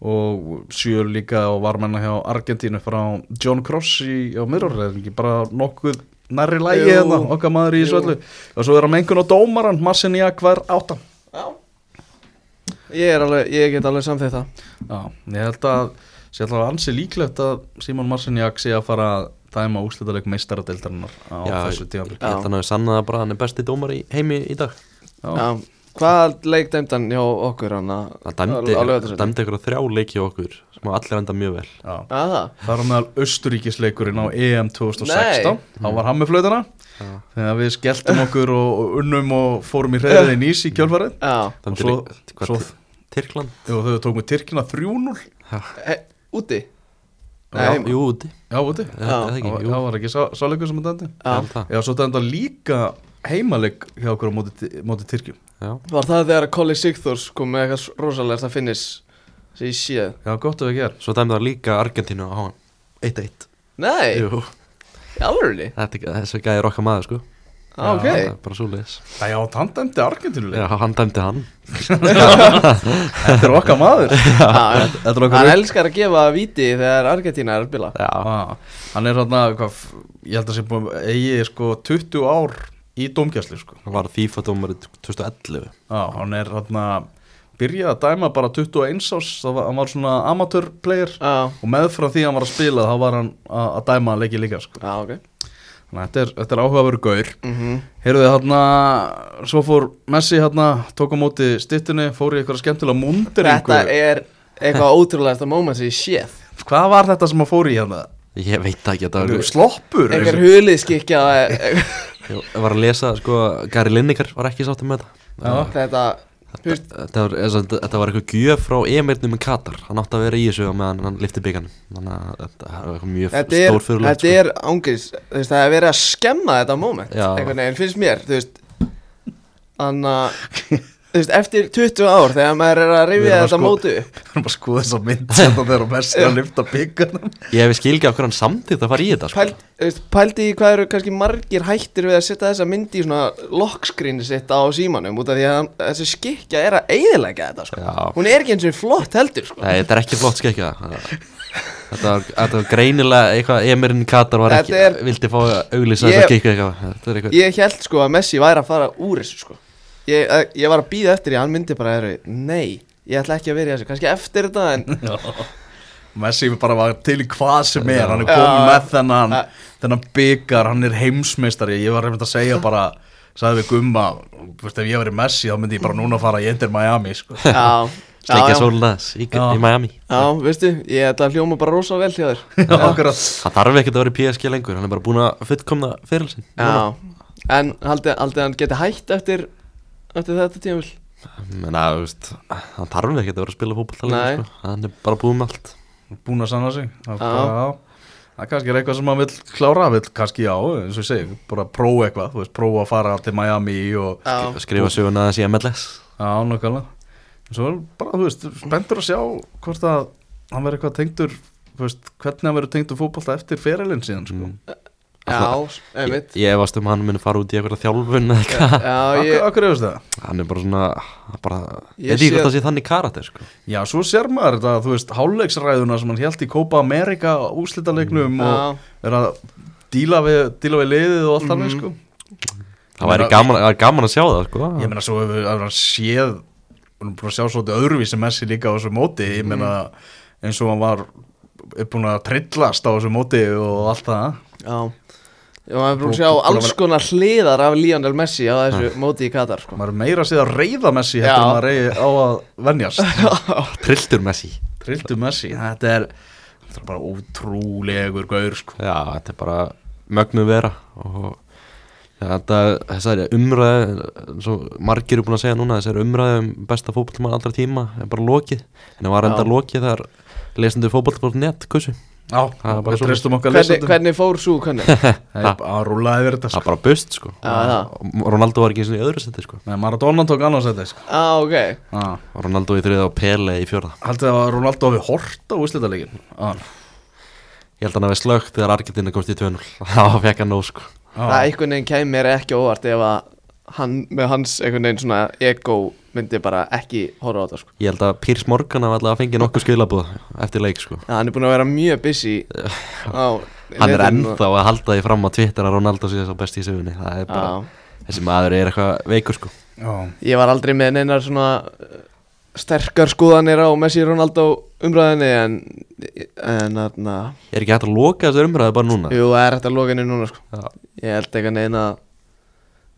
og sjö líka á varmenna hjá Argentínu frá John Cross í, á ekki bara nokkuð nærri lægi hérna, okkar maður í svöllu og svo er hann mengun á dómaran, Marciniak var áttan. Já. Ég er alveg, ég get alveg samþýtt það. Já, ég held að sé alltaf ansi líklegt að Simon Marciniak sé að fara að dæma úslitaleg meistaradeildarinnar á Já, þessu tímafél Ég held að hann hafi sannað að bara hann er besti dómar í heimi í dag. Já, Já, hvað leik dæmdan hjá okkur hann? Að Það dæmdi, á dæmdi ykkur þrjá leiki á okkur sem allir enda mjög vel. Já. að það Það var meðal Östuríkisleikurinn á EM 2016 Þá var hann með flöðuna Já. Þegar við skelltum okkur og, og unnum og fórum í hreðið í nýs í kjölfarið. Dæmdi svo- svo- Tyrkland? Og þau tókum Tyrkina 3-0 he, úti? Nei, Já. Jú, úti. Já, úti. Er Já. það Það ekki? var, Jú, það var ekki sá- sáleikur sem að dændi ég Já, það. Svo dæmda líka heimaleg hjá okkur á móti, móti Tyrkjum Já, var það þegar Colli Sigþórs kom með eitthvað rosalegast að finnis sem ég séð? Já, gott ef ekki er. Svo dæmdi það líka Argentínu á hann 1-1 Nei, Jú, alvörinni þetta þessi gæði er okkar maður sko. Ah, Ok, Það er Bara svo leiðis Það já, hann dæmdi Argentínuleik Já, hann dæmdi hann. Þetta er okkar maður. Já, Þetta er hann okkar elskar að gefa viti þegar Argentína er að spila. Já, ah, Hann er hvað, ég held að sé búin eigi sko 20 ár í dómgæslu sko. Hann var FIFA dómar 2011 Já, hann er hérna byrjaði að dæma bara 21 árs það var, hann var svona Já, og meðfram því hann var að spila þá var hann að, að dæma leiki líka sko. já, ok. Þannig að þetta er, þetta er áhugaveru gaur. Mm Heyrðu hérna, svo fór Messi hérna, tók á móti stittunni fór í eitthvað skemmtilega munderingu Þetta er eitthvað ótrúlegasta moment sem ég séð. Hvað var þetta sem að fór í hérna? Ég veit það ekki, þetta var Sloppur? Einhver huliðskikja Ég var að lesa, sko, Gary Lineker var ekki sáttum með þetta. Þetta, var, eitthvað gjöf frá emirnum í Katar Hann átti að vera í þessu á meðan hann lifti að þetta var eitthvað mjög er, stór fyrirlegt þetta er ángriðs Þú veist, það er verið að skemma þetta moment Já. Einhvern veginn finnst mér, Þannig að Þú veist, eftir 20 ár þegar maður er að rifja að þetta sko- móti upp Við erum að skoða þess að mynd sem það er á Messi að lyfta byggarnum Ég hef skil ekki á hvernig hann samtíð að fara í þetta sko. Pæl, Pældi hvað eru kannski margir hættir við að setja þessa myndi í svona lockskríni sitt á símanum út af því að þessi skikja er að eigðilega þetta sko. Hún er ekki eins og flott heldur sko. Nei, þetta er ekki flott skekja Þetta var, þetta var greinilega eitthvað Emirinn Katar var ekki, er- vildi fá að auglýsa Ég- þetta skekja eitthvað Þetta er eitthvað Ég held sko að Messi væri að fara úr þessu sko. Ég, að, ég var að býða eftir því að hann myndi bara eru, Nei, ég ætla ekki að vera í þessu Kannski eftir þetta en Messi bara var til í hvað sem er hann er komið með þennan þennan byggar, hann er heimsmeistari. Ég var reynd að segja bara sagði við Gumma, þú veist ef ég verið Messi þá myndi ég bara núna fara í Inter Miami sko. Já, Sleikja já, sólnaðs í, í Miami. Já, veistu Ég ætla að hljóma bara rosa vel hjá þér. Það þarf ekkert að vera í PSG lengur Hann er bara búin að fullkomna fyrir sin Já, en haldið haldi hann geti hætt eftir Eftir þetta tímafél Menna, þú veist Hann þarf ekkert að vera að spila lengur sko. Hann er bara búin með allt. Búin að sanna sig. Það, er kannski eitthvað sem hann vil klára vill kannski já, eins og ég segi bara prófa eitthvað, þú veist, prófa að fara til Miami og Já, Skrifa söguna þessi MLS já, er bara, þú veist, spenntur að sjá hvort að hann verður eitthvað tengdur þú veist, hvernig hann verður tengdur fótbolta eftir ferilinn síðan, sko. Mm. Já, einmitt Ég efast um hann muni fara út í eitthvað þjálfun eða eitthvað Já, Akkur, ég, akkur efast það? Hann er bara svona bara, Ég veit ekki hvort það sé þannig karakter sko. Já, svo sér maður þetta, þú veist, hálfleiksræðuna sem hann held í Copa America úslitaleiknum já, og er að díla við, díla við liðið og allt Mhm. þannig, sko Það væri gaman, gaman að sjá það sko. Ég meina, svo hefur hann séð við erum búin að sjá svolítið öðruvísi Messi líka á þessu móti, ég meina eins og hann var er búin að trillast á þessu móti og allt það já Já, maður er búin að sjá að alls konar hliðar af Lionel Messi á þessu móti í Katar sko. maður er meira að segja að reyða Messi heldur Já. en maður reyði á að venjast. Trilltur Messi. Trilltu Messi, þetta er þetta er bara ótrúlegur gaur sko. Já, þetta er bara mögnu vera og ja, þetta, þessari umræði svo margir eru búin að segja núna þessari umræði um besta fótballmann allra tíma er bara lokið. En það var enda lokið þegar lesendur fótball.net kussu Já, Það er bara við treystum okkar hvernig, lesendum hvernig fór svo kanni? að rúlaði yfir þetta Það sko. er bara bust sko Já, það. Ronaldo var ekki eins og í öðru seti sko Nei, Maradona tók annars þetta sko. Ok ah. Og Ronaldo í þriða og Pele í fjörða Haldið að Ronaldo hafi hort á úrslitaleikin ah. Ég held að hann hafi slögt þegar Argentina komst í 2-0 Það fekk hann nóg sko Það einhvern veginn mér ekki óvart ef að hann með hans einhvern veginn svona ego myndi bara ekki horfa á þetta sko. Ég held að Piers Morgan hafa allavega fengið nokkuð skilabúð eftir leik sko ja, Hann er búin að vera mjög busy á Hann er ennþá að halda því fram á Twitter að Ronaldo sé svo best í sögunni Það er bara, þessi maður er eitthvað veikur sko Já, Ég var aldrei með neinar svona uh, sterkar skoðanir á Messi Ronaldo umræðinni en en þarna Er ekki hægt að loka þessu umræðu bara núna? jú, það er hægt að loka henni núna sko. Já. Ég held eitthvað neina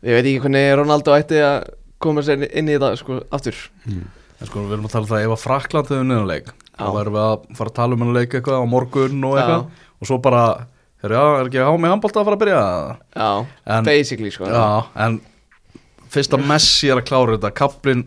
ég veit ekki hvernig Ronaldo ætti að koma sér inn í þetta sko, aftur. Mm. en sko við erum að tala um það ef að Frakland hefur niðurleik þá verðum við að fara að tala um hennar leik eitthvað á morgun og eitthvað. Og svo bara, er ekki á mig handbólta að fara að byrja? Já, En- basically sko. Já, en fyrst að Messi er að klára þetta. Kaplinn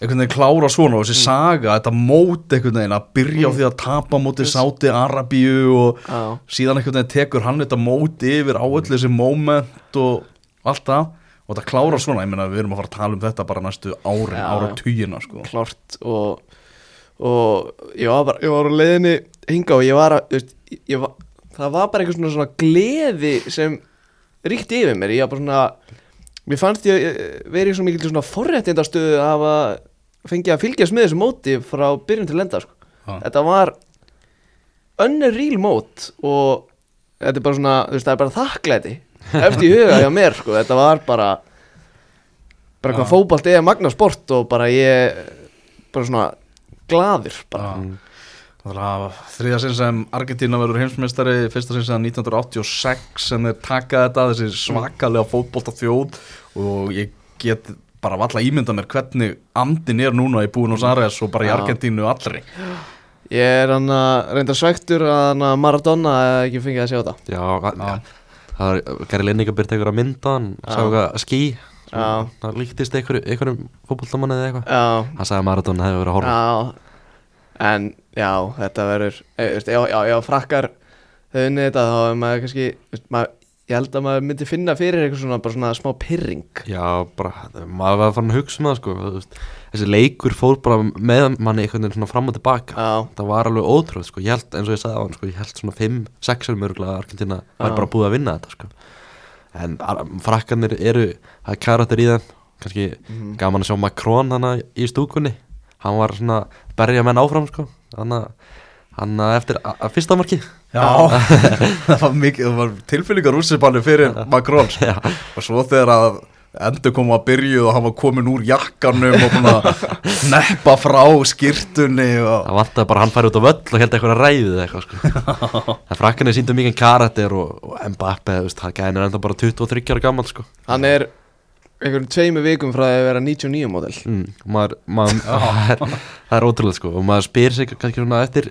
einhvern veginn klára svona og þessi saga, þetta mót einhvern veginn að byrja á því að tapa móti Sáti Arabíu og Já. síðan einhvern veginn tekur hann þetta móti yfir á öll þessi moment og allt það og þetta klára svona, ég meina við erum að fara að tala um þetta bara næstu árin, Já, ára tugina sko. klárt og, og ég var bara ég var á leiðinni hinga og ég var að veist, ég, var, það var bara eitthvað svona, svona gleði sem ríkti yfir mér ég var bara svona mér fannst ég verið svo mikil svona forréttindastöðu að hafa fengið að fylgjast með þessu móti frá byrjun til enda sko. Þetta var önnur real mót og þetta er bara svona þú veist, það er bara þakklæti eftir í huga hjá mér sko. þetta var bara bara hvað Já. fótbalt er magna sport og bara ég bara svona glaður bara. Já. Það að þriða sinn sem Argentína verður heimsmeistari fyrsta sinn sem 1986 sem þeir taka þetta, þessi svakalega fótbolta þjóð og ég get bara valla ímynda mér hvernig andin er núna í Búin og Aires og bara í. Argentínu allri ég er hann að reynda svektur að Maradona ekki fengið að sjá þetta Já, Já. Það er Gary Lineker byrti einhverja mynda hann sá eitthvað skí Já. það líktist einhverju, einhverjum fótbolltamanni eða eitthvað. Hann sagði að Maradona hefði verið að horfa. En já, þetta verður e, veist, já, já, já, frakkar þau unnið þetta þá er maður kannski maður, ég held að maður myndi finna fyrir eitthvað svona, svona smá pyrring Já, bara, maður var farin að hugsa um það sko þú veist, þessi leikur fór bara með manni einhvern veginn svona fram og tilbaka. Já, það var alveg ótrúð sko, ég held eins og ég sagði á hann sko, ég held svona 5-6 mörgulega að Argentina var bara búið að vinna þetta sko. En frakkarnir eru, það er karakter í þeim. Kannski Mhm. gaman að sjá Macron hana í stúkunni. Hann var svona berja menn áfram sko. Hann að hann að eftir fyrsta marki Já, það var mikið, það var tilfyllingar úrsipannu fyrir Macron sko. Og svo þegar að endur kom að byrju og hann var komin úr jakkanum og búin að neppa frá skýrtunni og það bara að hann færi út á völl og held eitthvað að ræði eða eitthvað sko. En frakkarnir síndu mikið karakter og, og Mbappe, þú veist, hann gæðin er enda bara 23 ára gammal sko. Hann er einhverjum tveimu vikum frá að vera 99 model mm, og maður, maður það, er, það er ótrúlega sko. Og maður spyr sig kannski svona eftir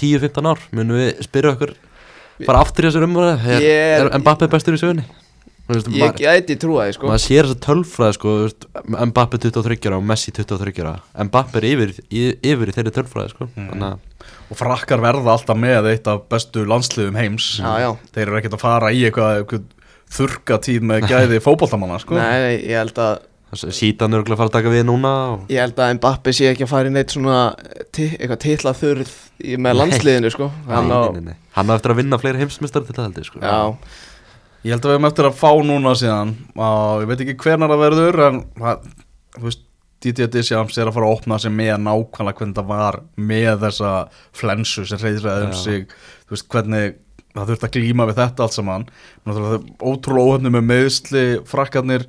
10-15 ár munum við spyrja okkur bara aftur í þessu umræðu? Er, er- er Mbappe bestur í sögunni veist, ég maður, gæti trúa því sko. maður sér þessa tölfræði sko þú veist, Mbappe 23 ára og Messi 23 ára. Mbappe er yfir, yfir í þeirri tölfræði sko. Þannig að og frakkar verða alltaf með eitt af bestu landsliðum heims. Já, já. þeir eru ekkert að fara í eitthvað, eitthvað þurka tíð með gæði fótboltamanna sko. nei, nei, ég held að sítan er að fara að taka við núna og, Ég held að Mbappi sé ekki að fara í neitt svona ti- eitthvað titla þurð í, með landsliðinu sko. Hann nei, á, nei, nei, nei. hann á eftir að vinna fleiri heimsmyndstari til það held ég sko. Já, ég held að við hefum eftir að fá núna síðan. Og ég veit ekki hvernar það verður en þú veist Didier Deschamps er að fara að opna sig með nákvæmlega hvernig það var með þessa flensu sem reyðraði um sig. Þú veist hvernig það þurft að glíma við þetta allt saman. Ótrúlega óhefni með meðsli frakkarnir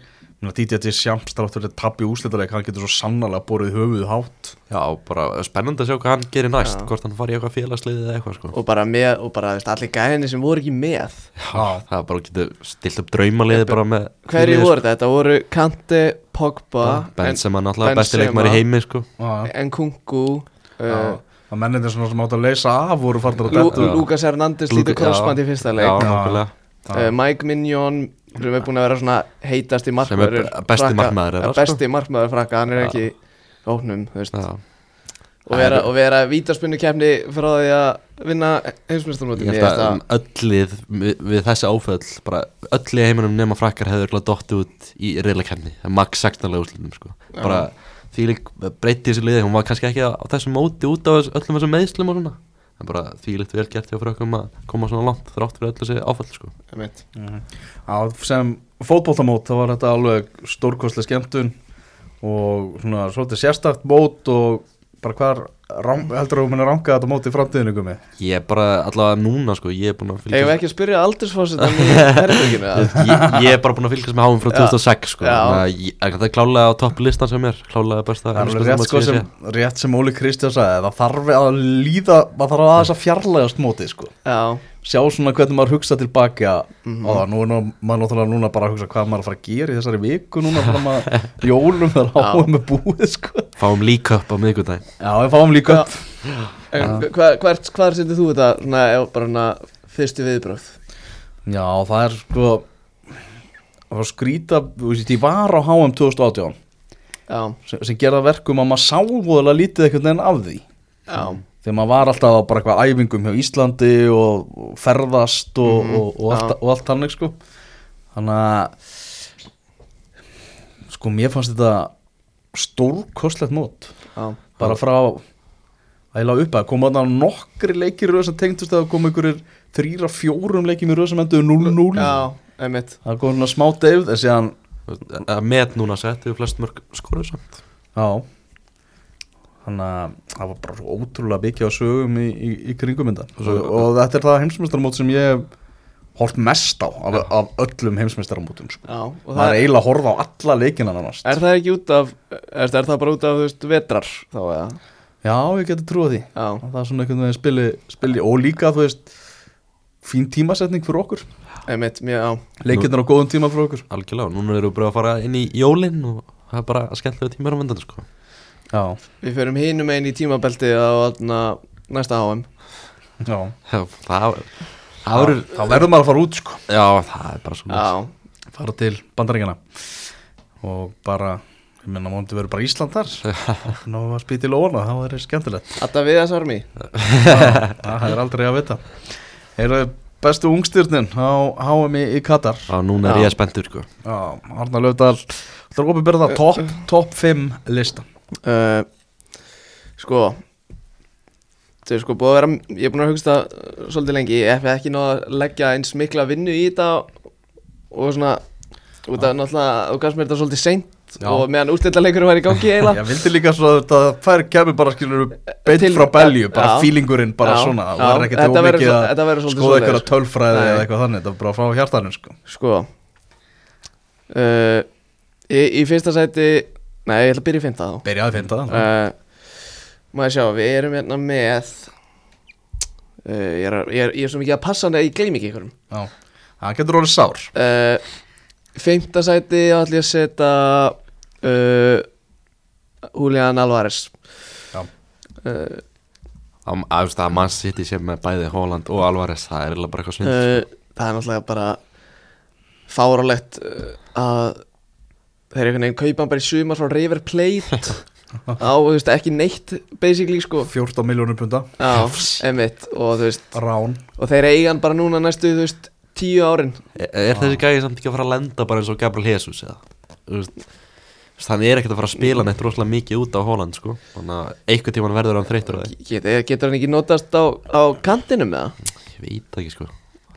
Didier Deschamps þar áttur að tapja úslitaleg hann getur svo sannarlega borðið höfuð hátt. Já, bara spennandi að sjá hvað hann gerir næst Já. hvort hann fari í eitthvað félagsliðið eða eitthvað sko. Og bara með og bara veist, allir gæðinni sem voru ekki með. Já, Það er bara getur stilt upp draumaliðið bara með Hverju voru þetta? Þetta voru Kante, Pogba sko. Benzema náttúrulega besti Benzema. leikmar í heimi sko. Já, Nkunku uh, Það mennir svona sem átt að leysa af voru farnar að detta. Lucas Hernandez Luka- lítið krossband í fyrsta leik. Nákvæmlega. Uh, Mike Mignon sem er búin að vera svona heitasti markmaður be- besti markmaður sko. Besti markmaður frakka, hann er ekki Já, og vera, og vera vítaspunni kemni frá því að vinna heimsmeistarmóti Ég held að öll lið við, við þessi áföll bara öll lið í heiminum nema frakkar hefur öll að dotti út í reylakefni max 16 lega úrslutum sko. bara því lík breytti þessi liði hún var kannski ekki á, á þessum móti út á öllum þessum meðslum og svona en bara því líkt vel gert hjá frökkum að koma svona langt þrátt fyrir öll þessi áföll sko. Já, sem fótboltamót þá var þetta alveg stórkostlega skemmtun og svona svolítið sérstakt mót og bara hvar rang, heldur þú að ranga þetta mót í framtíðinu gumi? ég er bara allavega núna sko, ég er búin að Eigum við fylgjast ekki að spyrja aldursfórsetan í herbygginu ég, ég er bara búin að fylgjast með háum frá 2006 sko. Að ég- það er klálega á topp listan sem er klálega besta Það rétt, sko, sem ég rétt sem Óli Kristján sagði það þarf að líða, maður þarf aðeins að fjarlægast mótið sko. Já, sjá svona hvernig maður hugsa tilbaka Mhm. og það, nú er nú, maður náttúrulega núna bara að hugsa hvað maður er að fara að gera í þessari viku núna bara maður jólum þegar Já. áum er búið sko. fáum líka upp á miðgudaginn Já, við fáum líka Já. En Hvað hvert, hvar setur þú þetta svona, ef bara hana fyrstu viðbröð? Já, það er sko það var skrýta, þú veist, ég var á HM 2018 Já, sem, sem gerða verkum að maður sá voðalega lítið einhvern veginn af því já, þegar maður var alltaf á bara eitthvað æfingum hjá Íslandi og, ferðast og, Mhm, og, og, allt, og allt þannig sko. Þannig að sko mér fannst þetta stórkostlegt mót. Já. Bara frá ægilega upp að koma þarna nokkri leikir sem tengdust að koma einhverjir þrýra fjórum leikjum í röð sem endur 0-0 Já, einmitt. Það kom svona smá deyfð en síðan að met núna sett yfir flest mörg skoruð samt. Já þannig að það var bara svo ótrúlega mikið á sögum í, í, í kringum þetta. Og, og þetta er það heimsmeistaramót sem ég hef hólt mest á af, af öllum heimsmeistaramótum sko. Já, og það er eiginlega að horfa á alla leikina nánast. Er það ekki út af, er, er það bara út af, þú veist, vetrar þá eða? já, ég geti trúið því. Já, það er svona einhvern veginn spili, spili og líka þú veist fín tímasetning fyrir okkur. Leikirnir á góðum tíma fyrir okkur. Algjörlega, núna erum við bara að fara inn í jólin og það er bara skemmtilega tímar á vendan sko. Já, Við förum hinum einn í tímabelti á næsta HM já. Já, það það verður þá verður maður að fara út sko. Já, það er bara svona fara til bandaríkjana og bara ég menna móndi verður bara Ísland þar. Ná að spýta í lóna, það verður skemmtilegt. Þetta við þess armi það er aldrei að vita. Er það bestu ungstyrnin á HM í, Katar? Já, núna er Já. ég spenntur sko. Já, Arnar Löfdal Það er opið byrða það top, top 5 lista uh, Sko Þau sko búið að vera Ég er búin að hugsta uh, svolítið lengi. Ég hef ekki náða að leggja eins mikla vinnu í þetta Og svona Út af náttúrulega Þú gafst mér þetta svolítið seint Já. Og meðan úrslitaleikur var í gangi eiginlega. Ég vildi líka svo að þetta fær kemur bara skilur beint frá belju, bara fílingurinn bara Já, svona, það er ekkert verður ómikið verður að skoða eitthvað tölfræði eða eitthvað þannig, þetta er bara frá hjartanum sko. Sko uh, í, í fyrsta sæti Nei, ég ætla að byrja í fynda þá. Byrjaði að finna það uh, Maður sjá, við erum hérna með uh, ég, er, að- ég, er, ég er svo mikið að passa hann að ég gleymi ekki einhverjum Já, það getur orðið sár. Uh, Fymta sæti ætla ég að setja uh, Julian Alvarez. Já. uh, að, að, veist, að mann sitt í sem með bæði Holland og Alvarez það er bara eitthvað snill uh, Það er náttúrulega bara fáralegt uh, að þeir einhvern veginn kaupa hann bara í sumar frá River Plate. Á, þú veist, ekki neitt basically sko. 14 miljónur punta Já, emitt og þú veist Rán. og þeir eiga hann bara núna næstu, þú veist, tíu árin. Er, er þessi gæði samt ekki að fara að lenda bara eins og Gabriel Jesus eða? Þú veist, hann er ekkert að fara að spila neitt rosalega mikið út á Holland sko. þannig að einhvern tíman verður hann þreytur að Get, getur hann ekki notast á, á kantinum eða? ég veit ekki sko.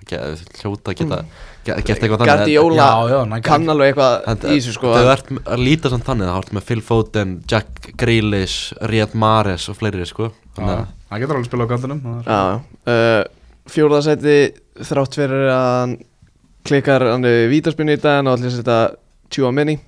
Ge- hljóta að geta ge- gert eitthvað þannig Guardiola kann alveg eitthvað í þessu sko þú ert að líta samt þannig Það ert með Phil Foden, Jack Grealish Riyad Mahrez og fleiri sko. Þannig að Það getur alveg spila á það Já, uh, fjórðarsæti þrátt fyrir að hann klikkar hann við vítaspinnu í dag og allir setja tjúa minni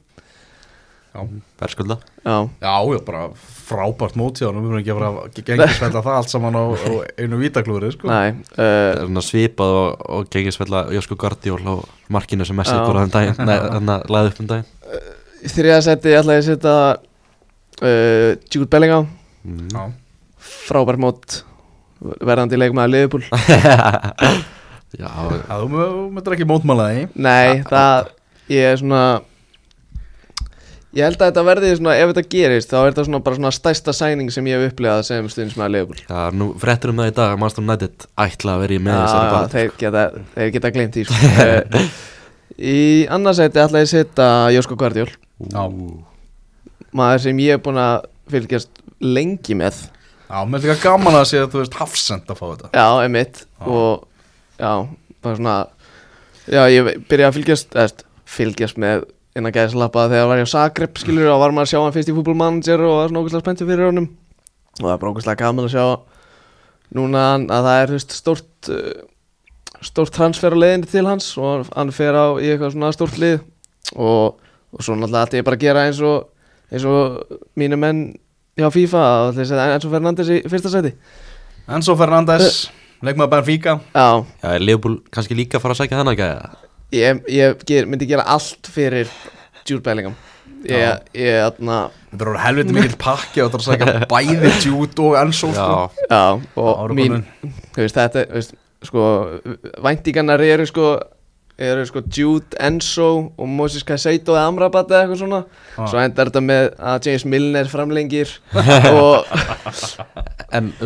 verðskulda Já, Já, já, bara frábært mót hjá hann Við verðum ekki að fara að gengisvelda það allt saman á, á einu vítaklúri sko. næ uh, er svipað og, og gengið svella Jósko Guardiol og markinu sem Messi Já. bara þann daginn Nei, þannig að laði upp um daginn Í þriðarsæti ætla ég að setja uh, Jude Bellingham mm. Já, frábært mót verðandi leikmaður Liverpool Já, þú myndir ekki mótmála því Nei, það ég er svona Ég held að þetta verði svona, ef þetta gerist þá er þetta svona bara svona stærsta sæning sem ég hef upplegað sem stundismæður Leopold Já, nú fréttur um það í dag að Master United ætla að vera í með þessari Já, bát þeir geta, þeir geta glemt því sko. Eh, Í annarsæti ætla ég að setja Jósko Guardiol Já. maður sem ég er búin að fylgjast lengi með Já, mér er líka gaman að sé að þú veist hafsend að fá þetta Já, emitt Já. og já, bara svona já, ég byrjaði að fylgjast eðst, fylgjast með innan gæðislappa þegar var ég á Zagreb skilur og var maður að sjá hann fyrst í fútbolmanager og var svona ógustlega spenntið fyrir honum. Og það er bara ógustlega gaman að sjá núna að það er veist, stórt uh, stórt transfer á leiðinni til hans og hann fer á í eitthvað svona stórt lið. Og, og svo náttúrulega ætti ég bara að gera eins og eins og mínu menn hjá FIFA og þess að Enzo Fernandes í fyrsta seti Enzo Fernandes, leikmaður Benfica. Já, Já, er Leopold kannski líka að fara að sækja hann að gæða ég, ég ger, myndi gera allt fyrir Jude Bellingham. Ég, ég, atna, Þetta er orðið helviti mikill pakki og það er að segja bæði Jude og Enzo sko. Já, og mín veist, þetta, veist, sko væntingarnar eru sko eru sko Jude, Enzo og Moses Caicedo eða Amrabat eða eitthvað svona. Já. svo endar þetta með að James Milner framlengir og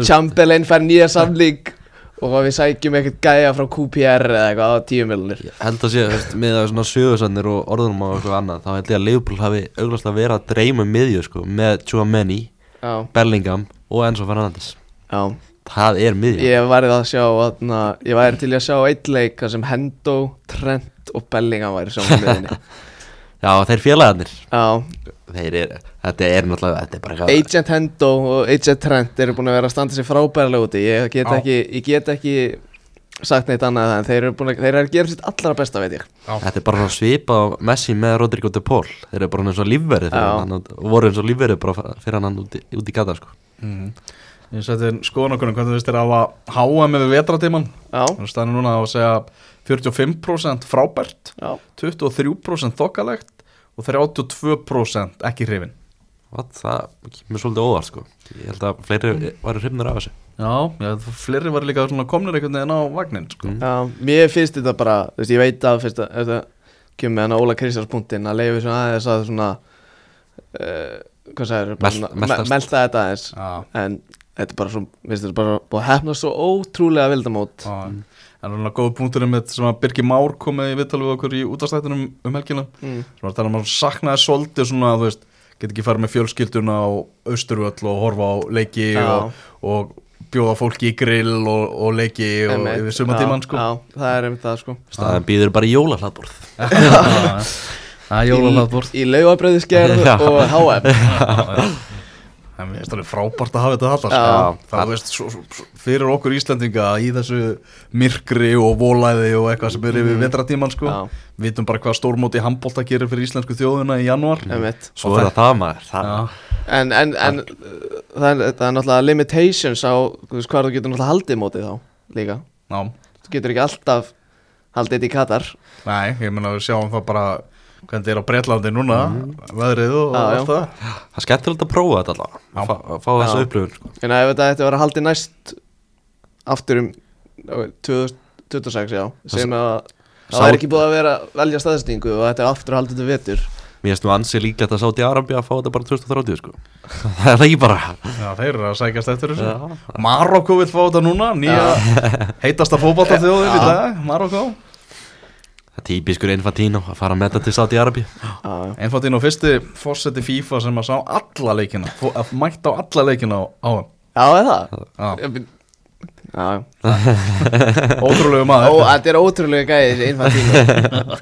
Chamberlain fær nýja samling og við sækjum eitthvað gæja frá QPR eða eitthvað á tíu miljonir ég held að sé, veist, með að svona sögursannir og orðunum og eitthvað annað þá held ég að Leopold hafi auglast að vera að dreyma um miðju sko, með Chouameni, Já, Bellingham og Enzo Fernandes. Já. Það er miðja Ég væri að sjá atna, Ég væri til að sjá eitt leik sem Hendo, Trent og Bellingham væri saman liðinni Já, þeir félagarnir. Já, er, þetta er náttúrulega, þetta er bara Agent Hendo og Agent Trent eru búin að vera að standa sér frábærlega úti. Ég get ekki, ég get ekki sagt neitt annað en þeir eru að, þeir eru að gera sitt allra besta veit ég. Þetta er bara svipað á Messi með Rodrigo de Paul. Þeir eru bara eins og og voru eins og lífverið bara fyrir hann úti, úti í gata sko. mm. Ég seti skoðan okkur hvað þú veist er að hafa HM með vetratíman Já, Það er stannir núna á að segja 45% frábært já, 23% þokkalegt og 32% ekki hrifin What? Það kemur svolítið óvart sko. Ég held að fleiri varu hrifnir af þessu Já, já fleiri var líka svona komnir einhvern veginn á vagnin sko. Mm. já Mér finnst þetta bara, þú veist, ég veit að fyrst að kemur með hann Óla Kristjáns punktinn að leiði svona aðeins að svona uh, hvað meltast. melta þetta aðeins Já, en þetta er bara svo, þetta bara búið að hefna svo ótrúlega vildamót já En svona góð punkturinn með sem að Birgir Már komið í vittal við okkur í útastættinum um helgina. Mm. sem var að tala um að hann saknaði svolítið svona, þú veist, get ekki farið með fjölskylduna á Austurvöll og horfa á leiki og, og bjóða fólki í grill og, og leiki og yfir sumatíman sko. Já, það er einmitt það sko. Staðan býður bara í jólahlaðborð. Það er jólahlaðbort Í laugabröðisgerð Já. og HM Mér finnst alveg frábært að hafa þetta alltaf Já. sko. Það veist, svo, svo, fyrir okkur Íslandinga í þessu myrkri og volæði og eitthvað sem er yfir vetratíman sko. Já. Vitum bara hvað stórmóti handbólta gerir fyrir íslensku þjóðuna í janúar Svo er það það maður það, Já, En, en, en það, er, það er náttúrulega limitations á þú veist, hvað þú getur náttúrulega haldið mótið þá líka já, Þú getur ekki alltaf haldið þetta í Katar nei, ég meina við sjáum það bara hvernig þetta er á Bretlandi núna veðrið og já. allt það það er skemmtilegt að prófa þetta Já. að fá, að fá þessu Já. upplifun sko. En ef þetta ætti að vera haldið næst aftur um ok, 2026, já sem að Sá- það er ekki búið að vera að velja staðstingu og þetta er aftur haldið til vetur Mér finnst nú ansið líklegt að Sáti Arabi að fá þetta bara 2030 sko. Það er það ekki bara Já, þeir eru að sækjast eftir þessu. Marokko vil fá þetta núna nýja heitasta fótbolta þjóðin í dag Marokko Það típiskur Infantino að fara með þetta til Sáti Arabi á fyrsti fórseti FIFA sem að sá alla leikina að mætt á alla leikina á, þeim. Já, er það? Já, já. Ótrúlegu Ó, maður þetta er ótrúlega gæði þessi infantínu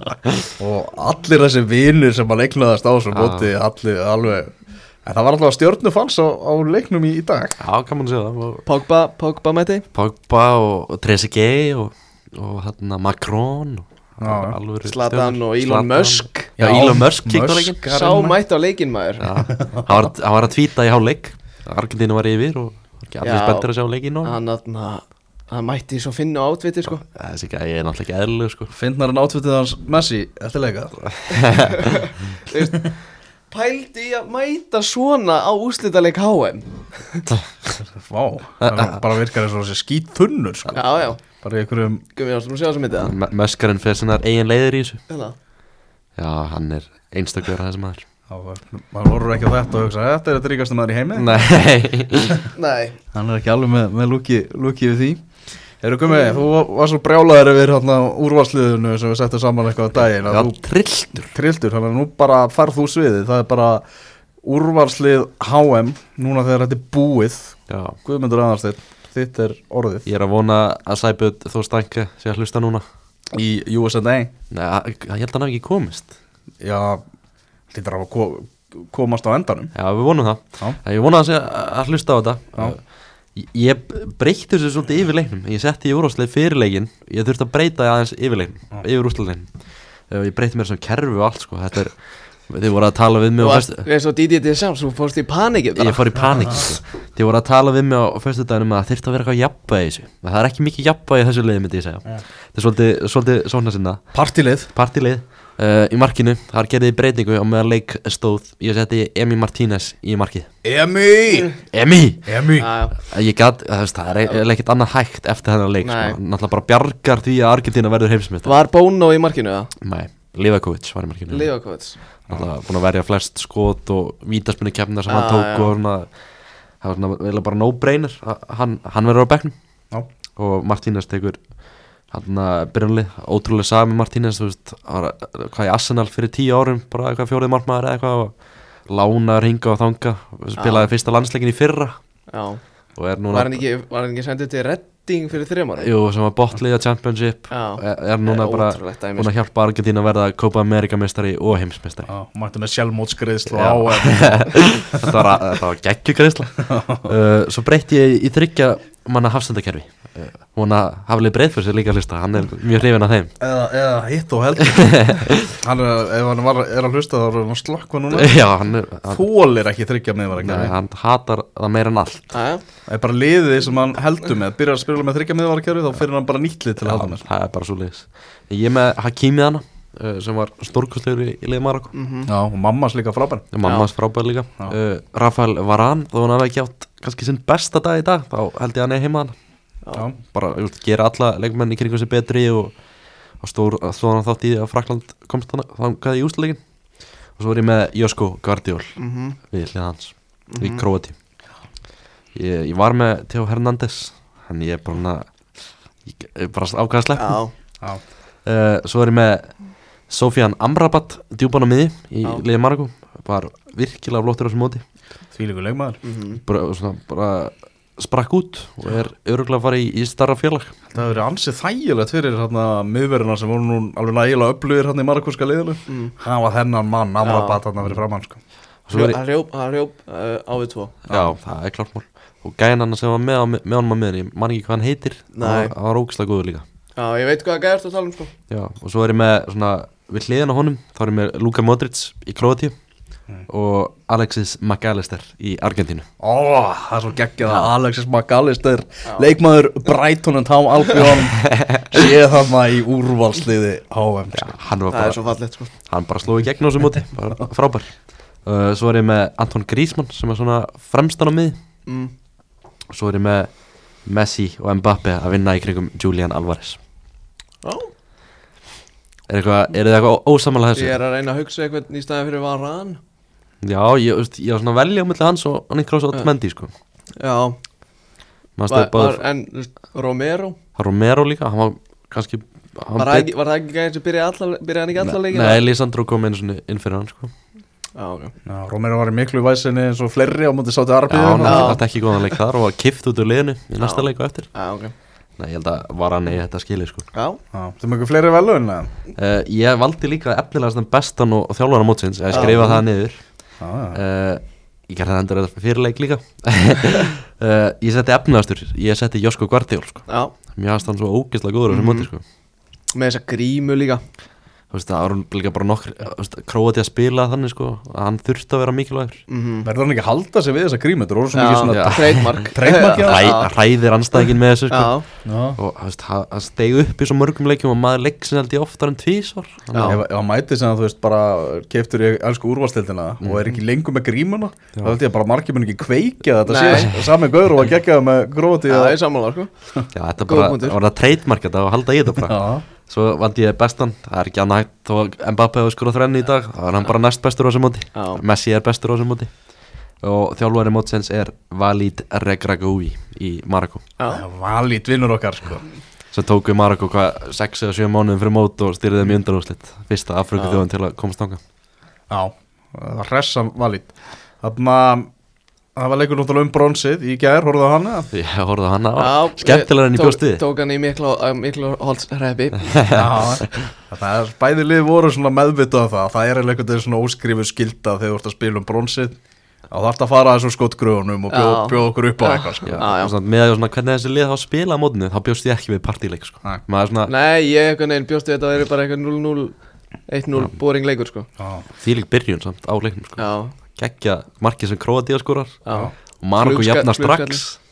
og allir þessi vinir sem að leiknaðast á þessu Já. móti allir alveg en það var alltaf stjórnufals á, á leiknum í, í dag. Já, kann man segja það. Og Pogba, Pogba mæti Pogba og, og Trezeguet og, og hérna Macron og Slatan og Elon Zlatan. Musk. Já, Elon Musk kíkti á er Sá hann- mætti á leikinn maður. Já, hann var, hann var að tvíta í hálfleik. Argentínu var yfir og var ekki allir spenntir að sjá leikinn og Hann, hann, hann mætti svo finna á átviti sko. Gæði er náttúrulega ekki eðlug sko. Fyndnar en átvittið hans Messi eftir leika? Þú veist, Pældi í að mæta svona á úslitaleg HM Vá, það bara virkar eins og þessi skít þunnur sko. Já, já, bara í einhverjum gummi ástum að sjá sem myndið það Möskarinn fyrir sinnar eigin leiðir í þessu. Hérna. Já, hann er einstakur að þessum maður. Þá var- maður horfur ekki á þetta og hugsa þetta er þetta ríkasti maður í heimi. Nei Nei. Hann er ekki alveg með, með lúki, lúki við því Eru komið, þú var svo brjálaður yfir úrvarsliðinu sem við settum saman eitthvað á daginn að Já, þú trilltur. Trilltur, þannig að nú bara farð þú sviðið, það er bara úrvarslið HM núna þegar þetta er búið. Já. Guðmundur Aðarsteinn, þitt er orðið. Ég er að vona að Sæbjörn Þó Stænke sé að hlusta núna. Í USA Nei, að- ég held að hann ekki komist. Já, hlýttur að ko komast á endanum. Já, við vonum það. Já. Ég vona að hann sé að hlusta á þetta. Já. Ég- breytti þessu svolítið yfir leiknum. Ég setti í úrvarsleik fyrir leikin Ég þurfti að breyta aðeins yfir leiknum Yfir úrvarsleikin Ég breytti mér sem kerfi og allt sko Þetta er Þið voru að tala við mig Þú á varst föstu eins og Didi til sjálf Þú fórst í panikið Ég fór í panik sko. Þið voru að tala við mig á föstu daginum að það þyrfti að vera eitthvað jafnvægi í þessu. Það er ekki mikið jafnvægi í þessu liði myndi ég segja. Þetta er svolítið, svolítið svona sinna Partilið Partilið uh, í markinu Þar gerði breytingu á meðan leik stóð. Ég seti Emi Martínez í markið. Emi! Emi! Emi! Já, Ég það, veist, það er ekkert annað hægt eftir þennan leik sko. Náttúrulega bara bjargar því að Argentina verður heimsmynd Var Bono í markinu það? Nei, Livakovic var í markinu. Livakovits Náttúrulega búin að verja flest skot og vítaspunni kemna sem Já, hann tók já. og svona Það var svona eiginlega bara no-brainer að Hann, hann verður á bekknum. Já. og Martínez tekur hann að byrjanlið, ótrúlega sami Martínez, þú veist, var hvað í Arsenal fyrir tíu árum, bara eitthvað fjórið markmaður eða eitthvað og lánaður hinga og þanga. Spilaði fyrsta landsleikin í fyrra. Já. Og er núna Var hann ekki, var hann ekki sendið til Redding fyrir þrjum ára? Jú, sem var botliða championship. Já. er, er núna bara búin að hjálpa Argentína að verða Copa America mestari og heimsmestari Já, mættu með sjálfmótskriðslu Já. á þetta var, var geggjugreisla uh, svo breytti ég í þryggja manna hafsendakerfi. Hún að haflið breyð fyrir sér líka að hlusta hann er mjög hrifin af þeim. Eða, eða hitt og heldur. Hann er, ef hann var, er að hlusta þá er hann að slökkva núna. Já, hann er hann, þólir ekki þryggja með var nei, ekki hann hatar það meira en allt. Það er bara liðið sem hann heldur með. Byrjar að spila með þryggja með var þá fyrir hann bara nýtt lið til að halda með. Það er bara svo leiðis ég með Hakimi hana uh, sem var stórkostlegur í, í liði Marokko já, og mammas líka frábær. Mammas frábær líka. Uh, Rafael Varane, þó hann hafi ekki átt kannski sinn besta dag í dag, þá held ég að hann er heima. Hann já, bara gera alla leikmenn í kringum sig betri og, og stór, stóð hann þátt í að Frakland komst hann þangaði í úsleikin og svo er ég með Josko Guardiol Mhm. við hlið hans í Króati ég, ég var með Theo Hernández hann ég er bara bara ákvæða að sleppa Já. Já, uh, svo er ég með Sofian Amrabat djúpan á miði í liði Maragó var virkilega flottur á þessu móti. Því líka leikmaður. Mhm. bara, svona, bara sprakk út og er öruglega að fara í, í starra félag. Það hefur verið ansið þægilegt fyrir hérna miðverðina sem voru nú alveg nægilega upplugir hérna í Marokkurska liðinu. Mm. hann var þennan mann, hann fyrir framann sko. og svo er ég Hann rjóp, uh, á við tvo. Já, það er klart mál. Og gæðin hann sem var með, honum á miðan Ég man ekki hvað hann heitir. Hann var- var ógislega góður líka. Já, ég veit hvað gæðast að tala um sko. Já, og svo er ég með svona Við hliðin á honum Þá er ég með Luka Modric í Króatíu Og Alexis McAllister í Argentínu. Ó, það er svo geggjað. Að Alexis McAllister leikmaður Brighton and Home Albion sé þarna í úrvalsliði HM Já, sko. hann var Það er bara svo fallegt sko. Hann bara sló í gegn á þessu móti bara Frábær. Uh, Svo er ég með Anton Griezmann Sem er svona fremstan á mið mm. Svo er ég með Messi og Mbappe Að vinna í kringum Julian Alvarez. Já Er eitthvað, er þið eitthvað ósamála þessu? Ég er að reyna að hugsa eitthvað í staðin fyrir Varan Já, ég, veist, ég var svona að velja milli hans og hann svo Já. Otamendi sko. Já. Var, bara, var, En þú veist, Romero? Var Romero líka, hann var kannski hann Var það ekki, var það ekki gæðin sem byrjaði alla- byrjaði hann ekki alla leikina? Nei, Lisandro kom einu svona inn fyrir hann sko. Já, ok. Já, Romero var í miklu væsinni eins og fleiri á mútið Já, Arbið hann Já. átti ekki góðan leik þar og var kift út úr liðinu í næsta Já. leik og eftir. Já, ok. Nei, ég held að var hann í þetta skili sko. Já. Það er mjög fleiri velun uh, Ég valdi líka efnilegast bestan og, og þjálfara mótsins. Ég Já. skrifa það niður Uh, Ég gerði það endur þetta fyrir leik líka. Uh, Ég setti efnilegastur Ég setti Josko Guardiol sko. Já. Mér hann svo ógeðslega góður á þessu móti sko Með þessa grímu líka það var líka bara nokkur Króati að spila þannig sko að hann þurfti að vera mikilvægur. Mm Verður hann ekki að halda sig við þessa grímu? Þetta voru svo mikið svona já. Ræ, ræðir anstæðingin með þessu sko. Og þú veist, hann hann steig upp í svo mörgum leikjum og maður leiksin held ég oftar en tvísvar Já. Ef, hann mæti sem að þú veist bara keiftur í elsku úrvalstildina og er ekki lengur með grímuna þá held ég að bara margir mun ekki kveikja þetta sé sami gaur og að gegja það með gróti já, og ég sammála sko. Já, þetta var það trademark Svo vandi ég bestan, það er ekki annað hægt Þó að Mbappe hefur skorað þrenni í dag. Það var hann bara næst bestur á þessum móti. Messi er bestur á þessum móti. Og þjálfari mótsins er Walid Regragui í Marokko Já, Valít vinnur okkar sko. Sem tók við Marokko hvað 6 eða 7 mánuðum fyrir mót og styrði þeim í undanúslit fyrsta Afriku þjóðan til að komast þangað. Já, það var hressa Valít Þannig að það var leikur náttúrulega um bronsið í gær, horfðu á hana? Ég horfði á hana. Já, skemmtilega en ég tók- bjóst við Tók hann í miklu, miklu holdsreppi Já, það er bæði lið voru svona meðvitað af það. Það er veginn svona óskrifu skilda þegar þú ert að spila um bronsið. Og það ert að fara að þessum skotgröfunum og bjóða Já. bjó okkur upp á eitthvað sko. Já, Já, já. með að svona, hvernig þessi lið þá spila á mótinu þá bjóst ég ekki við partíleik sko. Er svona Nei, ég einhvern veginn bjóstu þetta að vera bara eitthvað 0-0 1-0 boring leikur sko. Já, þýlik byrjun samt á leiknum sko. Geggja markið sem Kroatia skorar. Og Marokko Flugska- jafna strax. flugskallinn.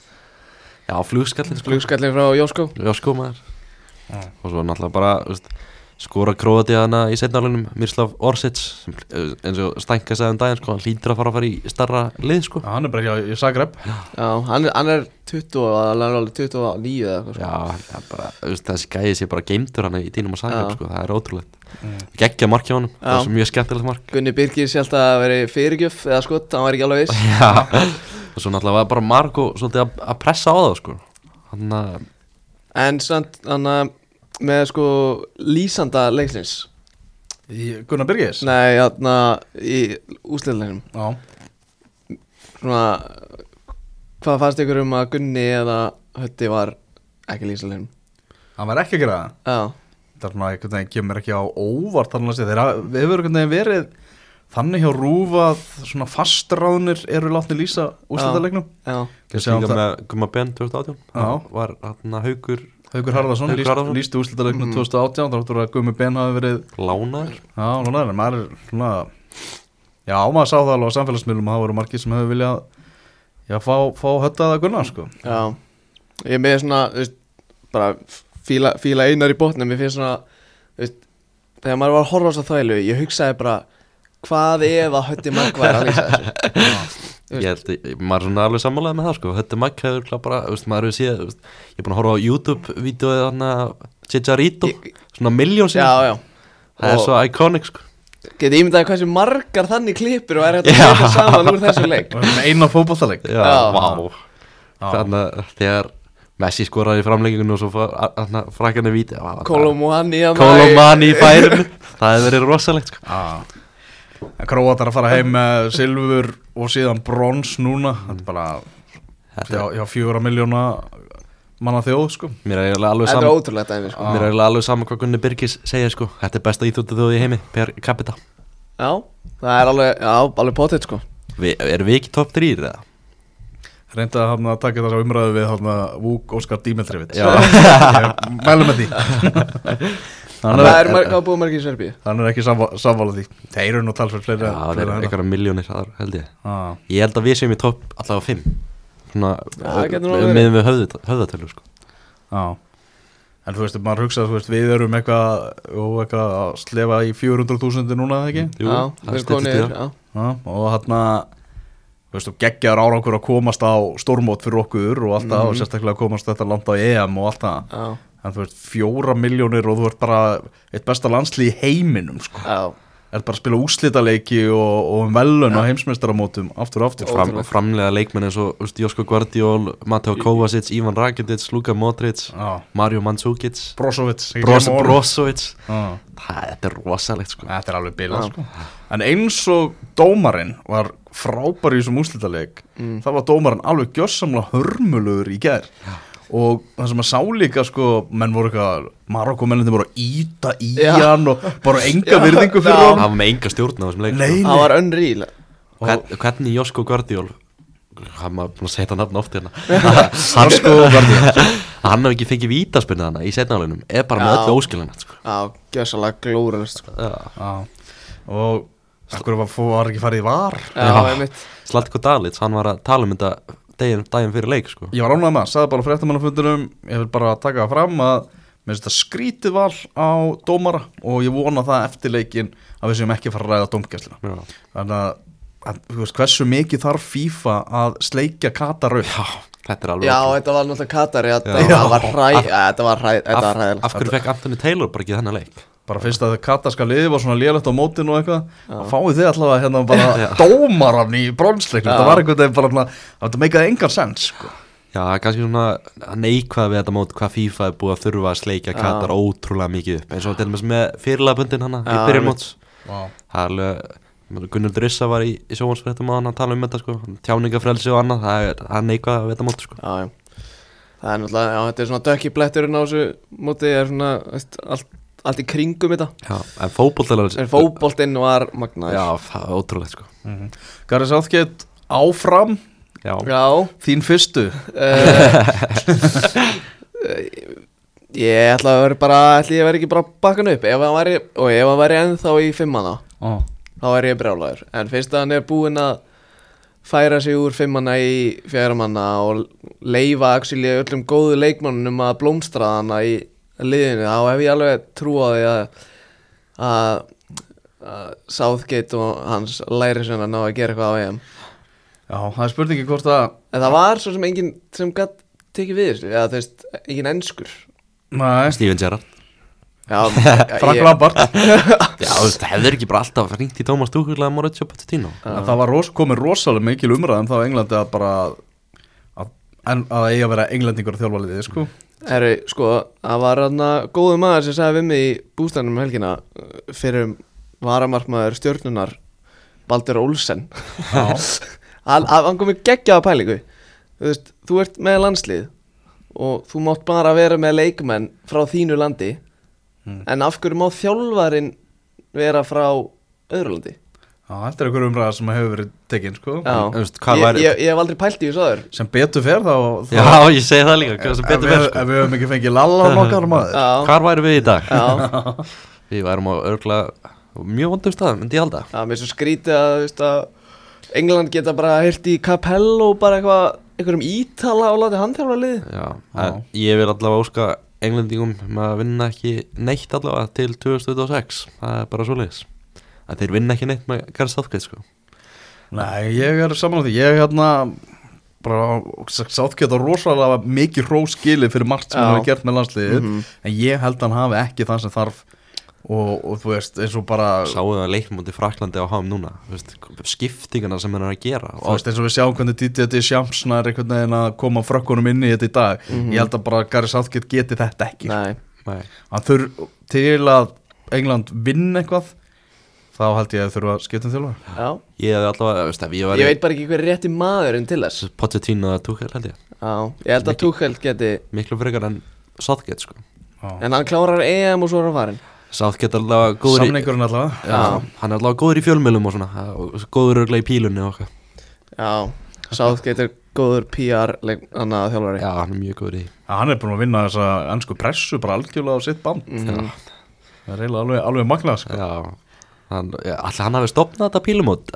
já, flugskallin sko. Flugskallin frá Jósko já, sko maður og svo náttúrulega bara veist, skora Kroatia hana í setnarleginum Miroslav Orsic sem, eh, eins og Stænka sagði um daginn sko, hann hlýtur að fara að fara í starra lið sko. hann er bara ekki á Zagreb Já, hann er, hann er 20 og hann er alveg 29 eða eitthvað sko. Já, er bara, þessi gæði sé bara geimtur hann í tínum og Zagreb, Já. sko, það er ótrúlegt Geggja mark hjá honum, það Já. er svo mjög skemmtilegt mark Gunni Birgir sjálft að veri fyrirgjöf eða skott, hann var ekki alveg viss Já, og svo náttúrulega var bara Marko svolítið að, að pressa á það, sko að, En samt, hann að með sko lýsanda leiksins. Í Gunnar Birgis? Nei, hann að í úsliðleginum Já, Svona, hvað fannst ykkur um að Gunni eða Hötti var ekki lýsaleginum hann var ekki að gera það? Já, Það er svona einhvern veginn kemur ekki á óvart þannig að þeirra við hefur einhvern veginn verið þannig hjá rúfa að svona fastráðnir eru látni lýsa úrstæðarleiknum já, sjáum líka með Gumma Ben 2018 Já. Var hann að haugur Harðarsson líst, úrslitaðleiknum 2018 þá áttur að Gummi Ben hafi verið lánaður? Já, er maður er svona já, maður sá það alveg á samfélagsmiðlum að það voru margir sem hefur viljað já, fá, fá höttaða Gunnar sko. Já. Ég með svona, þú veist, bara fíla, fíla einar í botnum Mér finnst svona, þú veist, þegar maður var að horfa á þess að þvælu Ég hugsaði bara, hvað ef að Hötti Mark væri að lýsa þessu Ég held, ég- maður er svona alveg sammálaði með það, sko. Þetta Mike hefur bara, þú veist, maður hefur séð þú veist, Ég er búin að horfa á YouTube-vídeóið hann að Chicharito, svona miljón já Það er svo iconic, sko. Getið ímyndaði hversu margar þannig klippur og er hægt að setja saman úr þessu leik? Hérna eina fótballtaleik Já, vá. Þannig að þegar Messi skoraði í framlegginginu og svo frækjarni víti Kolomani í færinu Það hefur verið rosalegt sko. Króatar að fara heim með silfur og síðan brons núna þetta er bara Þetta já, já fjóra miljóna manna þjóð sko Mér er eiginlega alveg er saman ótrúlegt dæmi sko. Mér er eiginlega alveg saman hvað Gunni Birgis segja sko. Þetta er besta íþjóttu þjóð í heimi Per capita Já, það er alveg, alveg potið sko Vi, Erum við ekki top 3 eða? reynda að, að taka þessa umræðu við hafna, Vúk Óskar Dímetrivit Já. mælum með því hann Það er, er mar- hvað búið margir í Serbíu hann er ekki samvála því þeir eru nú talsverð fleiri Já, það er einhverja miljónir þar held ég ah. Ég held að við séum í top allavega 5 Svona Já, það getur nú alveg verið. Með við höfðatölu sko. Já En þú veist, maður hugsa að þú veist, við erum eitthvað, jú, eitthvað að slefa í 400.000 núna, ekki? Jú, Já, það já. Já, og veist, og geggjar árangur að komast á stórmót fyrir okkur og allt það, og sérstaklega að komast þetta langt á EM og allt það. Já, En þú veist, fjóra miljónir og þú ert bara eitt besta landslið í heiminum, sko. já, Er bara að spila úslitaleiki og, og um velun á heimsmeistaramótum aftur og aftur. Fram. Framlega leikmenn eins og Josko Guardiol, Mateo Kovacic, Ivan Rakitic, Luka Modric Já, Mario Mandzukic Brozovic. honum. Brozovic. Það þetta er rosalegt sko Þetta er alveg bilað sko En eins og dómarinn var frábær í þessum úrslitaleg Mm. Það var dómarinn alveg gjörsamlega hörmulugur í gær Og það sem að sá líka sko Menn voru eitthvað Marokko menninni voru að íta í Já. hann Og bara enga virðingu fyrir hann Það var með enga stjórn á þessum leik Nei, það var unreal. Hvern, Hvernig Josko Guardiol hann maður búin að segja þetta nafn oft hérna. Hann sko hann hef ekki fengið vítaspinna hana í setnálinum er bara með öllu óskiljanett sko. Já, gjössalega glórunast sko. Já. Já. Og Akkur var, var ekki farið í var? Slatko Dalits, hann var að tala um þetta daginn, daginn fyrir leik sko. Ég var ánægð það, sagði bara fréttamannafundunum Ég vil bara taka það fram að Mér finnst þetta skrítið val á dómara Og ég vona það eftir leikin Að við séum ekki að fara að ræða dómgæslina Já. Þannig að, að þú veist, hversu mikið þarf FIFA að sleikja Katar upp? Já, Þetta er alveg Já, þetta var náttúrulega Katar Þetta var hræ Þetta var hræ Þetta var af, hræðilegt af hverju fekk Anthony Taylor bara ekki þennan leik bara fyrst að katarska liði var svona lélegt á mótinu og eitthvað og fáið þið allavega hérna bara Já. dómaran í bronsleiknum, Já. þetta var einhvern veginn bara svona, þetta meikaði engan sens sko. Já, kannski svona neikvað við þetta mót hvað FIFA er búið að þurfa að sleikja Já. Katar ótrúlega mikið upp eins og til dæmis með fyrirlagabundin hana í Já, byrjun einmitt. móts wow. Það er alveg Gunnur Drissa var í, í sjóhansfréttum að hann að tala um þetta sko tjáningafrelsi og annað, það er, það er neikvað við þetta mót sko Já, já Það er náttúrulega, já, þetta er svona dökki bletturinn á þessu móti er svona, veist, allt, allt í kringum þetta. Já, en fótbolltalar En fótboltinn var magnaður. Já, það er ótrúlegt sko. Mm Garri Sáþgett áfram. Já, Já. Þín fyrstu. Uh, Ég ætla að vera bara, ætla ég að vera ekki bara bakkan upp. Ef hann væri, og ef hann væri ennþá í fimmana oh. þá er ég brjálagur en fyrst að hann er búinn að færa sig úr fimmana í fjæramanna og leifa öllum góðu leikmannum að blómstra hana í liðinu þá hef ég alveg trú á því að að, að Southgate og hans læri sinna ná að gera eitthvað á EM. Já, það er spurningi hvort að en það var svo sem enginn sem gætt tekið við þessu eða þú veist, enginn enskur. Nei, Steven Gerrard. Já, Frank Lampard. Já, þú veist, hefur ekki bara alltaf ringt í Thomas Tuchel að Mauricio Pochettino. En Það var ros, komið rosalega mikil umræðum þá á Englandi að bara að, en, að eiga að vera englendingur að þjálfa liðið sko. Herru, sko, það var hann góðu maður sem sagði við mig í bústænum um helgina uh, fyrir varamarkmaður stjórnunar Baldur Olsen. Hann kom í geggjaða pælingu. Þú veist, þú ert með landslið og þú mátt bara vera með leikmenn frá þínu landi. Mm. en af hverju má þjálfarin vera frá öðru landi Já, þetta er einhver umræða sem hefur verið tekinn sko. Ég, væri- ég, ég hef aldrei pælt í þessu aður sem betur fer þá, þá Já, ég segi það líka, verð sko. við höfum ekki fengið lalla á nokkar maður. Já, Hvar væri við í dag? já, Við værum á örgulega mjög vondum staðum, myndi ég halda. Já, mér svo skrítið að, veist, að England geta bara hýrt í Capello bara eitthvað, einhverjum ítala og látið hann þjálfa liði Já, en ég vil allavega óska englendingum með að vinna ekki neitt allavega til 2026 Það er bara svoleiðis að þeir vinna ekki neitt með Gareth Southgate sko. Nei, ég er saman á því. Ég er hérna bara sátt á rosalega mikið hróskili fyrir margt sem hann hefur gert með landsliðið Mhm. en ég held að hann hafi ekki það sem þarf og, og þú veist, eins og bara Sáu það leikmóti Fraklandi á HM núna þú veist, skiptingana sem hann er að gera þú veist, eins og við sjáum hvernig Sjámsna er einhvern veginn að koma frökkunum inn í þetta í dag. Ég held að bara Gary Southgate geti þetta ekki Nei, Nei, hann þurr til að England vinn eitthvað þá held ég að þurfa að skipta um þjálfar já. Ég ég var Ég veit bara ekki hver er rétti maðurinn til þess. Pochettino eða Tuchel held ég. Já, ég held að Tuchel geti miklu frekar en Southgate sko. En hann klárar EM og svo er hann farin Southgate er allavega góður samningurinn allavega. Já, hann er allavega góður í fjölmjölum og svona og góður örglega í pílunni og Já, Southgate er góður PR þjálfari. Já, hann er mjög góður í. Já, hann er búin að vinna þessa ennsku pressu bara algjörlega á sitt band. Mhm. það er alveg, alveg magnað sko. Já, allir hann hafi stopnað þetta pílumót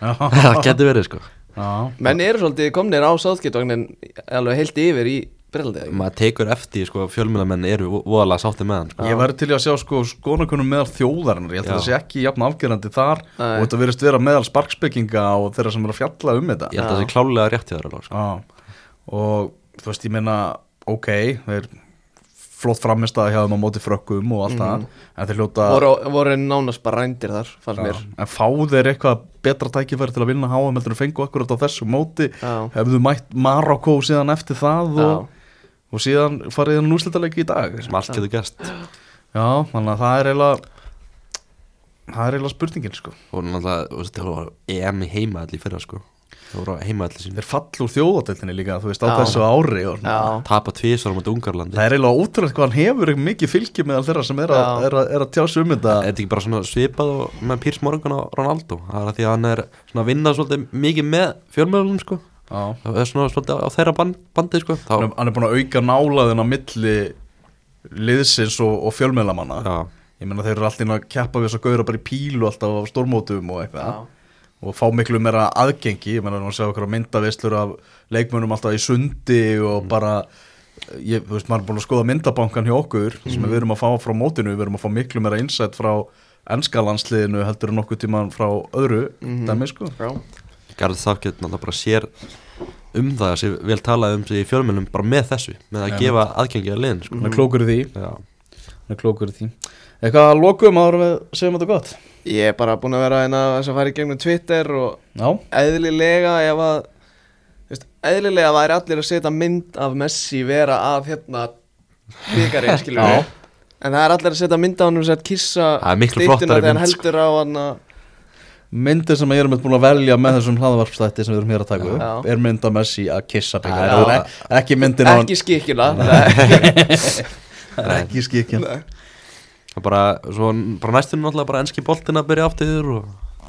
Já. Það getur verið sko Já. Menn eru svolítið komnir á Southgate vagnin alveg heilt yfir í Brellandi Maður tekur eftir sko fjölmjölamenn eru vo- voðalega sátti með hann sko. Ég væri til í að sjá sko skonakunum meðal þjóðarinnar Ég held að það sé ekki jafn afgerandi þar Nei. Og þetta verðist vera meðal sparkspekkinga Og þeirra sem er að fjalla um þetta Ég held að það sé klálega rétt þér alveg sko. Já. Og þú veist, ég meina Ok, þeir flott framist að hjá þeim á móti frökkum og allt það. En þeir hljóta voru, voru nánast bara rændir þar, fannst mér. En fá þeir eitthvað betra tækifæri til að vinna háa Meldur að fengu akkurat á þessu móti? Já. Hefðu mætt Marokko síðan eftir það og, og síðan farið hann úrslitaðleiki í dag? Sem allt getur gæst Já, þannig að það er eiginlega Það er eiginlega spurningin sko. Og náttúrulega, þú veist, það var EM í heimaðall í fyrra sko það voru á heimaðall sín Þeir fall úr þjóðadeildinni líka, þú veist, á Já. þessu ári og. Já, tapa tvísar á mæti Ungarlandi Það er eiginlega ótrúlega hvað hann hefur mikið fylgi meðal þeirra sem er að, Já. er að, er að tjá sig um þetta Er þetta ekki bara svona svipað og með Pírs Morgan og Ronaldo það er að því að hann er svona að vinna svolítið mikið með fjölmjölunum sko Já. það er svona svolítið á þeirra band, bandi sko þá, Hann er- hann er búin að auka nálaðin á milli liðsins og, og fjölmiðlamanna já, Ég meina þeir eru alltaf inn að keppa við þess að gauðra bara í pílu alltaf á stórmótum og eitthvað Já. Og fá miklu meira aðgengi. Ég meina að sjá okkur myndavislur af leikmönnum alltaf í sundi og bara ég, þú veist, maður er búin að skoða myndabankan hjá okkur sem við erum að fá frá mótinu. Við erum að fá miklu meira insight frá ennska landsliðinu heldur en nokkuð tíman frá öðru Mhm. dæmi sko. Já, Garð Southgate náttúrulega bara sér um það sem vel talað um sig í fjölmjölum bara með þessu, með að Já. gefa aðgengi að liðin sko. Hann er klókur í því. Hann er klókur í því. Eitthvað að lokum áður Ég er bara búin að vera eina þess að fara í gegnum Twitter og Já, eðlilega ef að þú veist, eðlilega væri allir að setja mynd af Messi vera af hérna byggarinn skilur Já. við en það er allir að setja mynd af hann og kissa Það er miklu styttuna flottari þegar hann sko. heldur á hann að myndir sem ég erum búin að velja með þessum hlaðvarpstætti sem við erum hér að taka upp Já. er mynd af Messi að kissa Já. byggar Það er ek- ekki myndin á ekki er ekki skikkin Það er bara, svo, bara næstunum náttúrulega bara enski boltin að byrja aftur og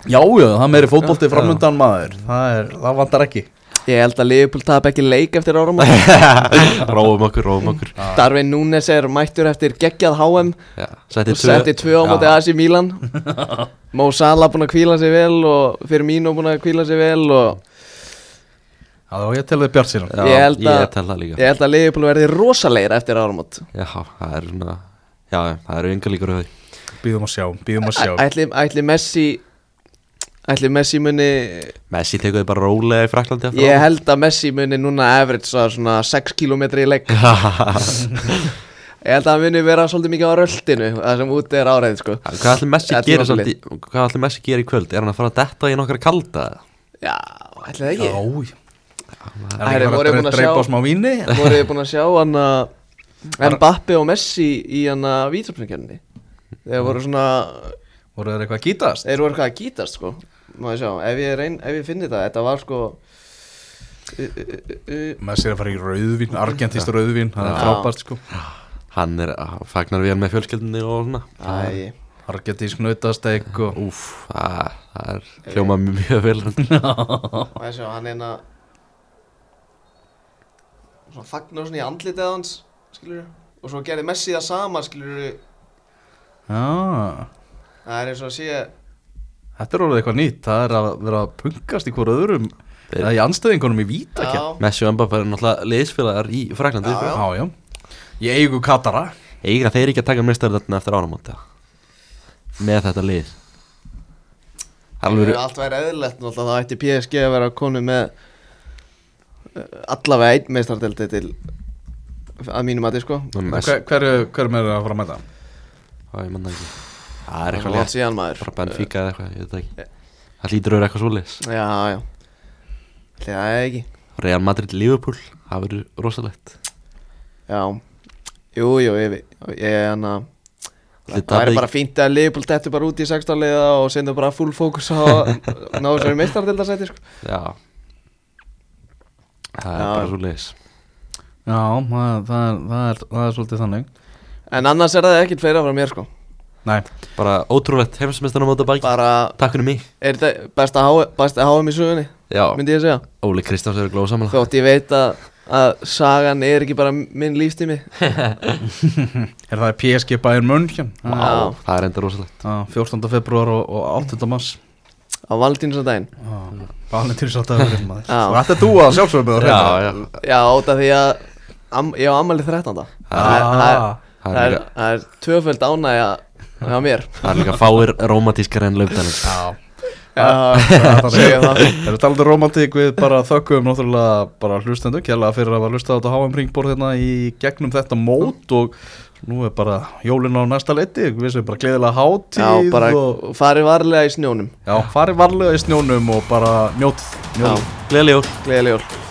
Já, já, það er meiri fótbolti framöndan maður. Það, er, það vantar ekki. Ég held að Liverpool tap ekki leik eftir árum róum okkur, róum okkur. Darvin Núnes er mættur eftir geggjað HM Já, og setti tvö á móti Já. AC Milan. Mo Salah búin að kvíla sig vel og Firmino búin að kvíla sig vel og Já, ég tel þið bjart síðan Ég held að- ég tel það líka. ég held að Liverpool verði rosalegir eftir áramót. Já, það er svona Já, það eru yngar líkur á því. Býðum að sjá, býðum að sjá. Ætli, ætli Messi Ætli Messi muni Messi tekur þið bara rólega í Fraklandi Ég held að Messi muni núna average að svona 6 km í legg. Ég held að hann muni vera svolítið mikið á röldinu Það sem úti er áreið sko. Hvað ætli Messi er samt í Hvað ætli Messi gerir í kvöld? Er hann að fara að detta í nokkra kalda? Já, ætli það ekki. Já, Æ, er ekki voru bara að að dreipa sjá- á smá víni? Voruð þið búin að sjá hann að Mbappe og Messi í hann að vítrupningkjörni Þeir voru svona Voru þeir eitthvað að gítast? Þeir voru eitthvað að gítast sko. Má ég sjá, ef ég, reyn, ef ég finni það Þetta var sko Messi er að fara í rauðvín, argentist rauðvín Það er frábært sko. Hann er að fagnar við hann með fjölskyldinni og svona. Æ, Argentísk nautasteik og Úf, það, það er hljóma mjög vel má ég sjá, hann er að Svona fagnar svona í andlitið hans Skilur Og svo gerði Messi það sama skilur Já, Það er eins og að sé þetta er orðið eitthvað nýtt. Það er að vera að punkast í hvort öðrum. Þeir- Eða í anstöðingunum í Já, Messi og Mbappé er náttúrulega liðsfélagar í Fraklandi Já, já. Já, já. Ég eigu Katara. Eiga þeir ekki að taka mistarðarna eftir ánumóta Með þetta lið. Ef Alveg allt væri eðlilegt náttúrulega þá ætti PSG að vera konu með uh, allavega einn meistardeldi til að mínum að sko. Messi. Hver, hver, hver með að fara að mæta? Já, ég manna ekki. Það er Það eitthvað er létt síðan maður. Bara Benfica eða eitthvað, ég veit það ekki. Það lítur að vera eitthvað svoleiðis. Já, já. Það er ekki. Real Madrid Liverpool, það verður rosalegt. Já. Jú, jú, ég, ég er að Þið Það tapið bara fínt að Liverpool dettur bara út í 16 liða og sendur bara full fókus á að ná þessari meistardildasæti sko. Já. Það er Já. bara svoleiðis Já, það, það, er, það, er, það er svolítið þannig. En annars er það ekkert fleira frá mér sko. Nei, Bara ótrúlegt heimsmeistarna móta baki. Bara, Takk fyrir mig. Er þetta besta H- besta HM í sögunni, Já, myndi ég segja. Óli Kristjáns er glóðsamlega Þótt ég veit að, að sagan er ekki bara minn lífstími. Er það PSG Bayern München? Já. Vá, það er enda rosalegt. Já, 14. februar og, og 8. mars. Á Já. Og þetta er þú að sjálfsögum Já, já. Já, út af því að am, ég á ammali 13. Það er, það er, Það það er er, líka, það er tvöföld ánægja hjá mér. Það er líka fáir romantískar en lögdalinn Já. Það segja það. Er talandi romantík við bara þökkum náttúrulega bara hlustendur kjærlega fyrir að hafa hlustað á þetta HM Ringborð hérna í gegnum þetta mót og nú er bara jólinn á næsta leiti. Við sem bara gleðilega hátíð Já, bara og farið varlega í snjónum. Já, farið varlega í snjónum og bara njótt, gleðileg jól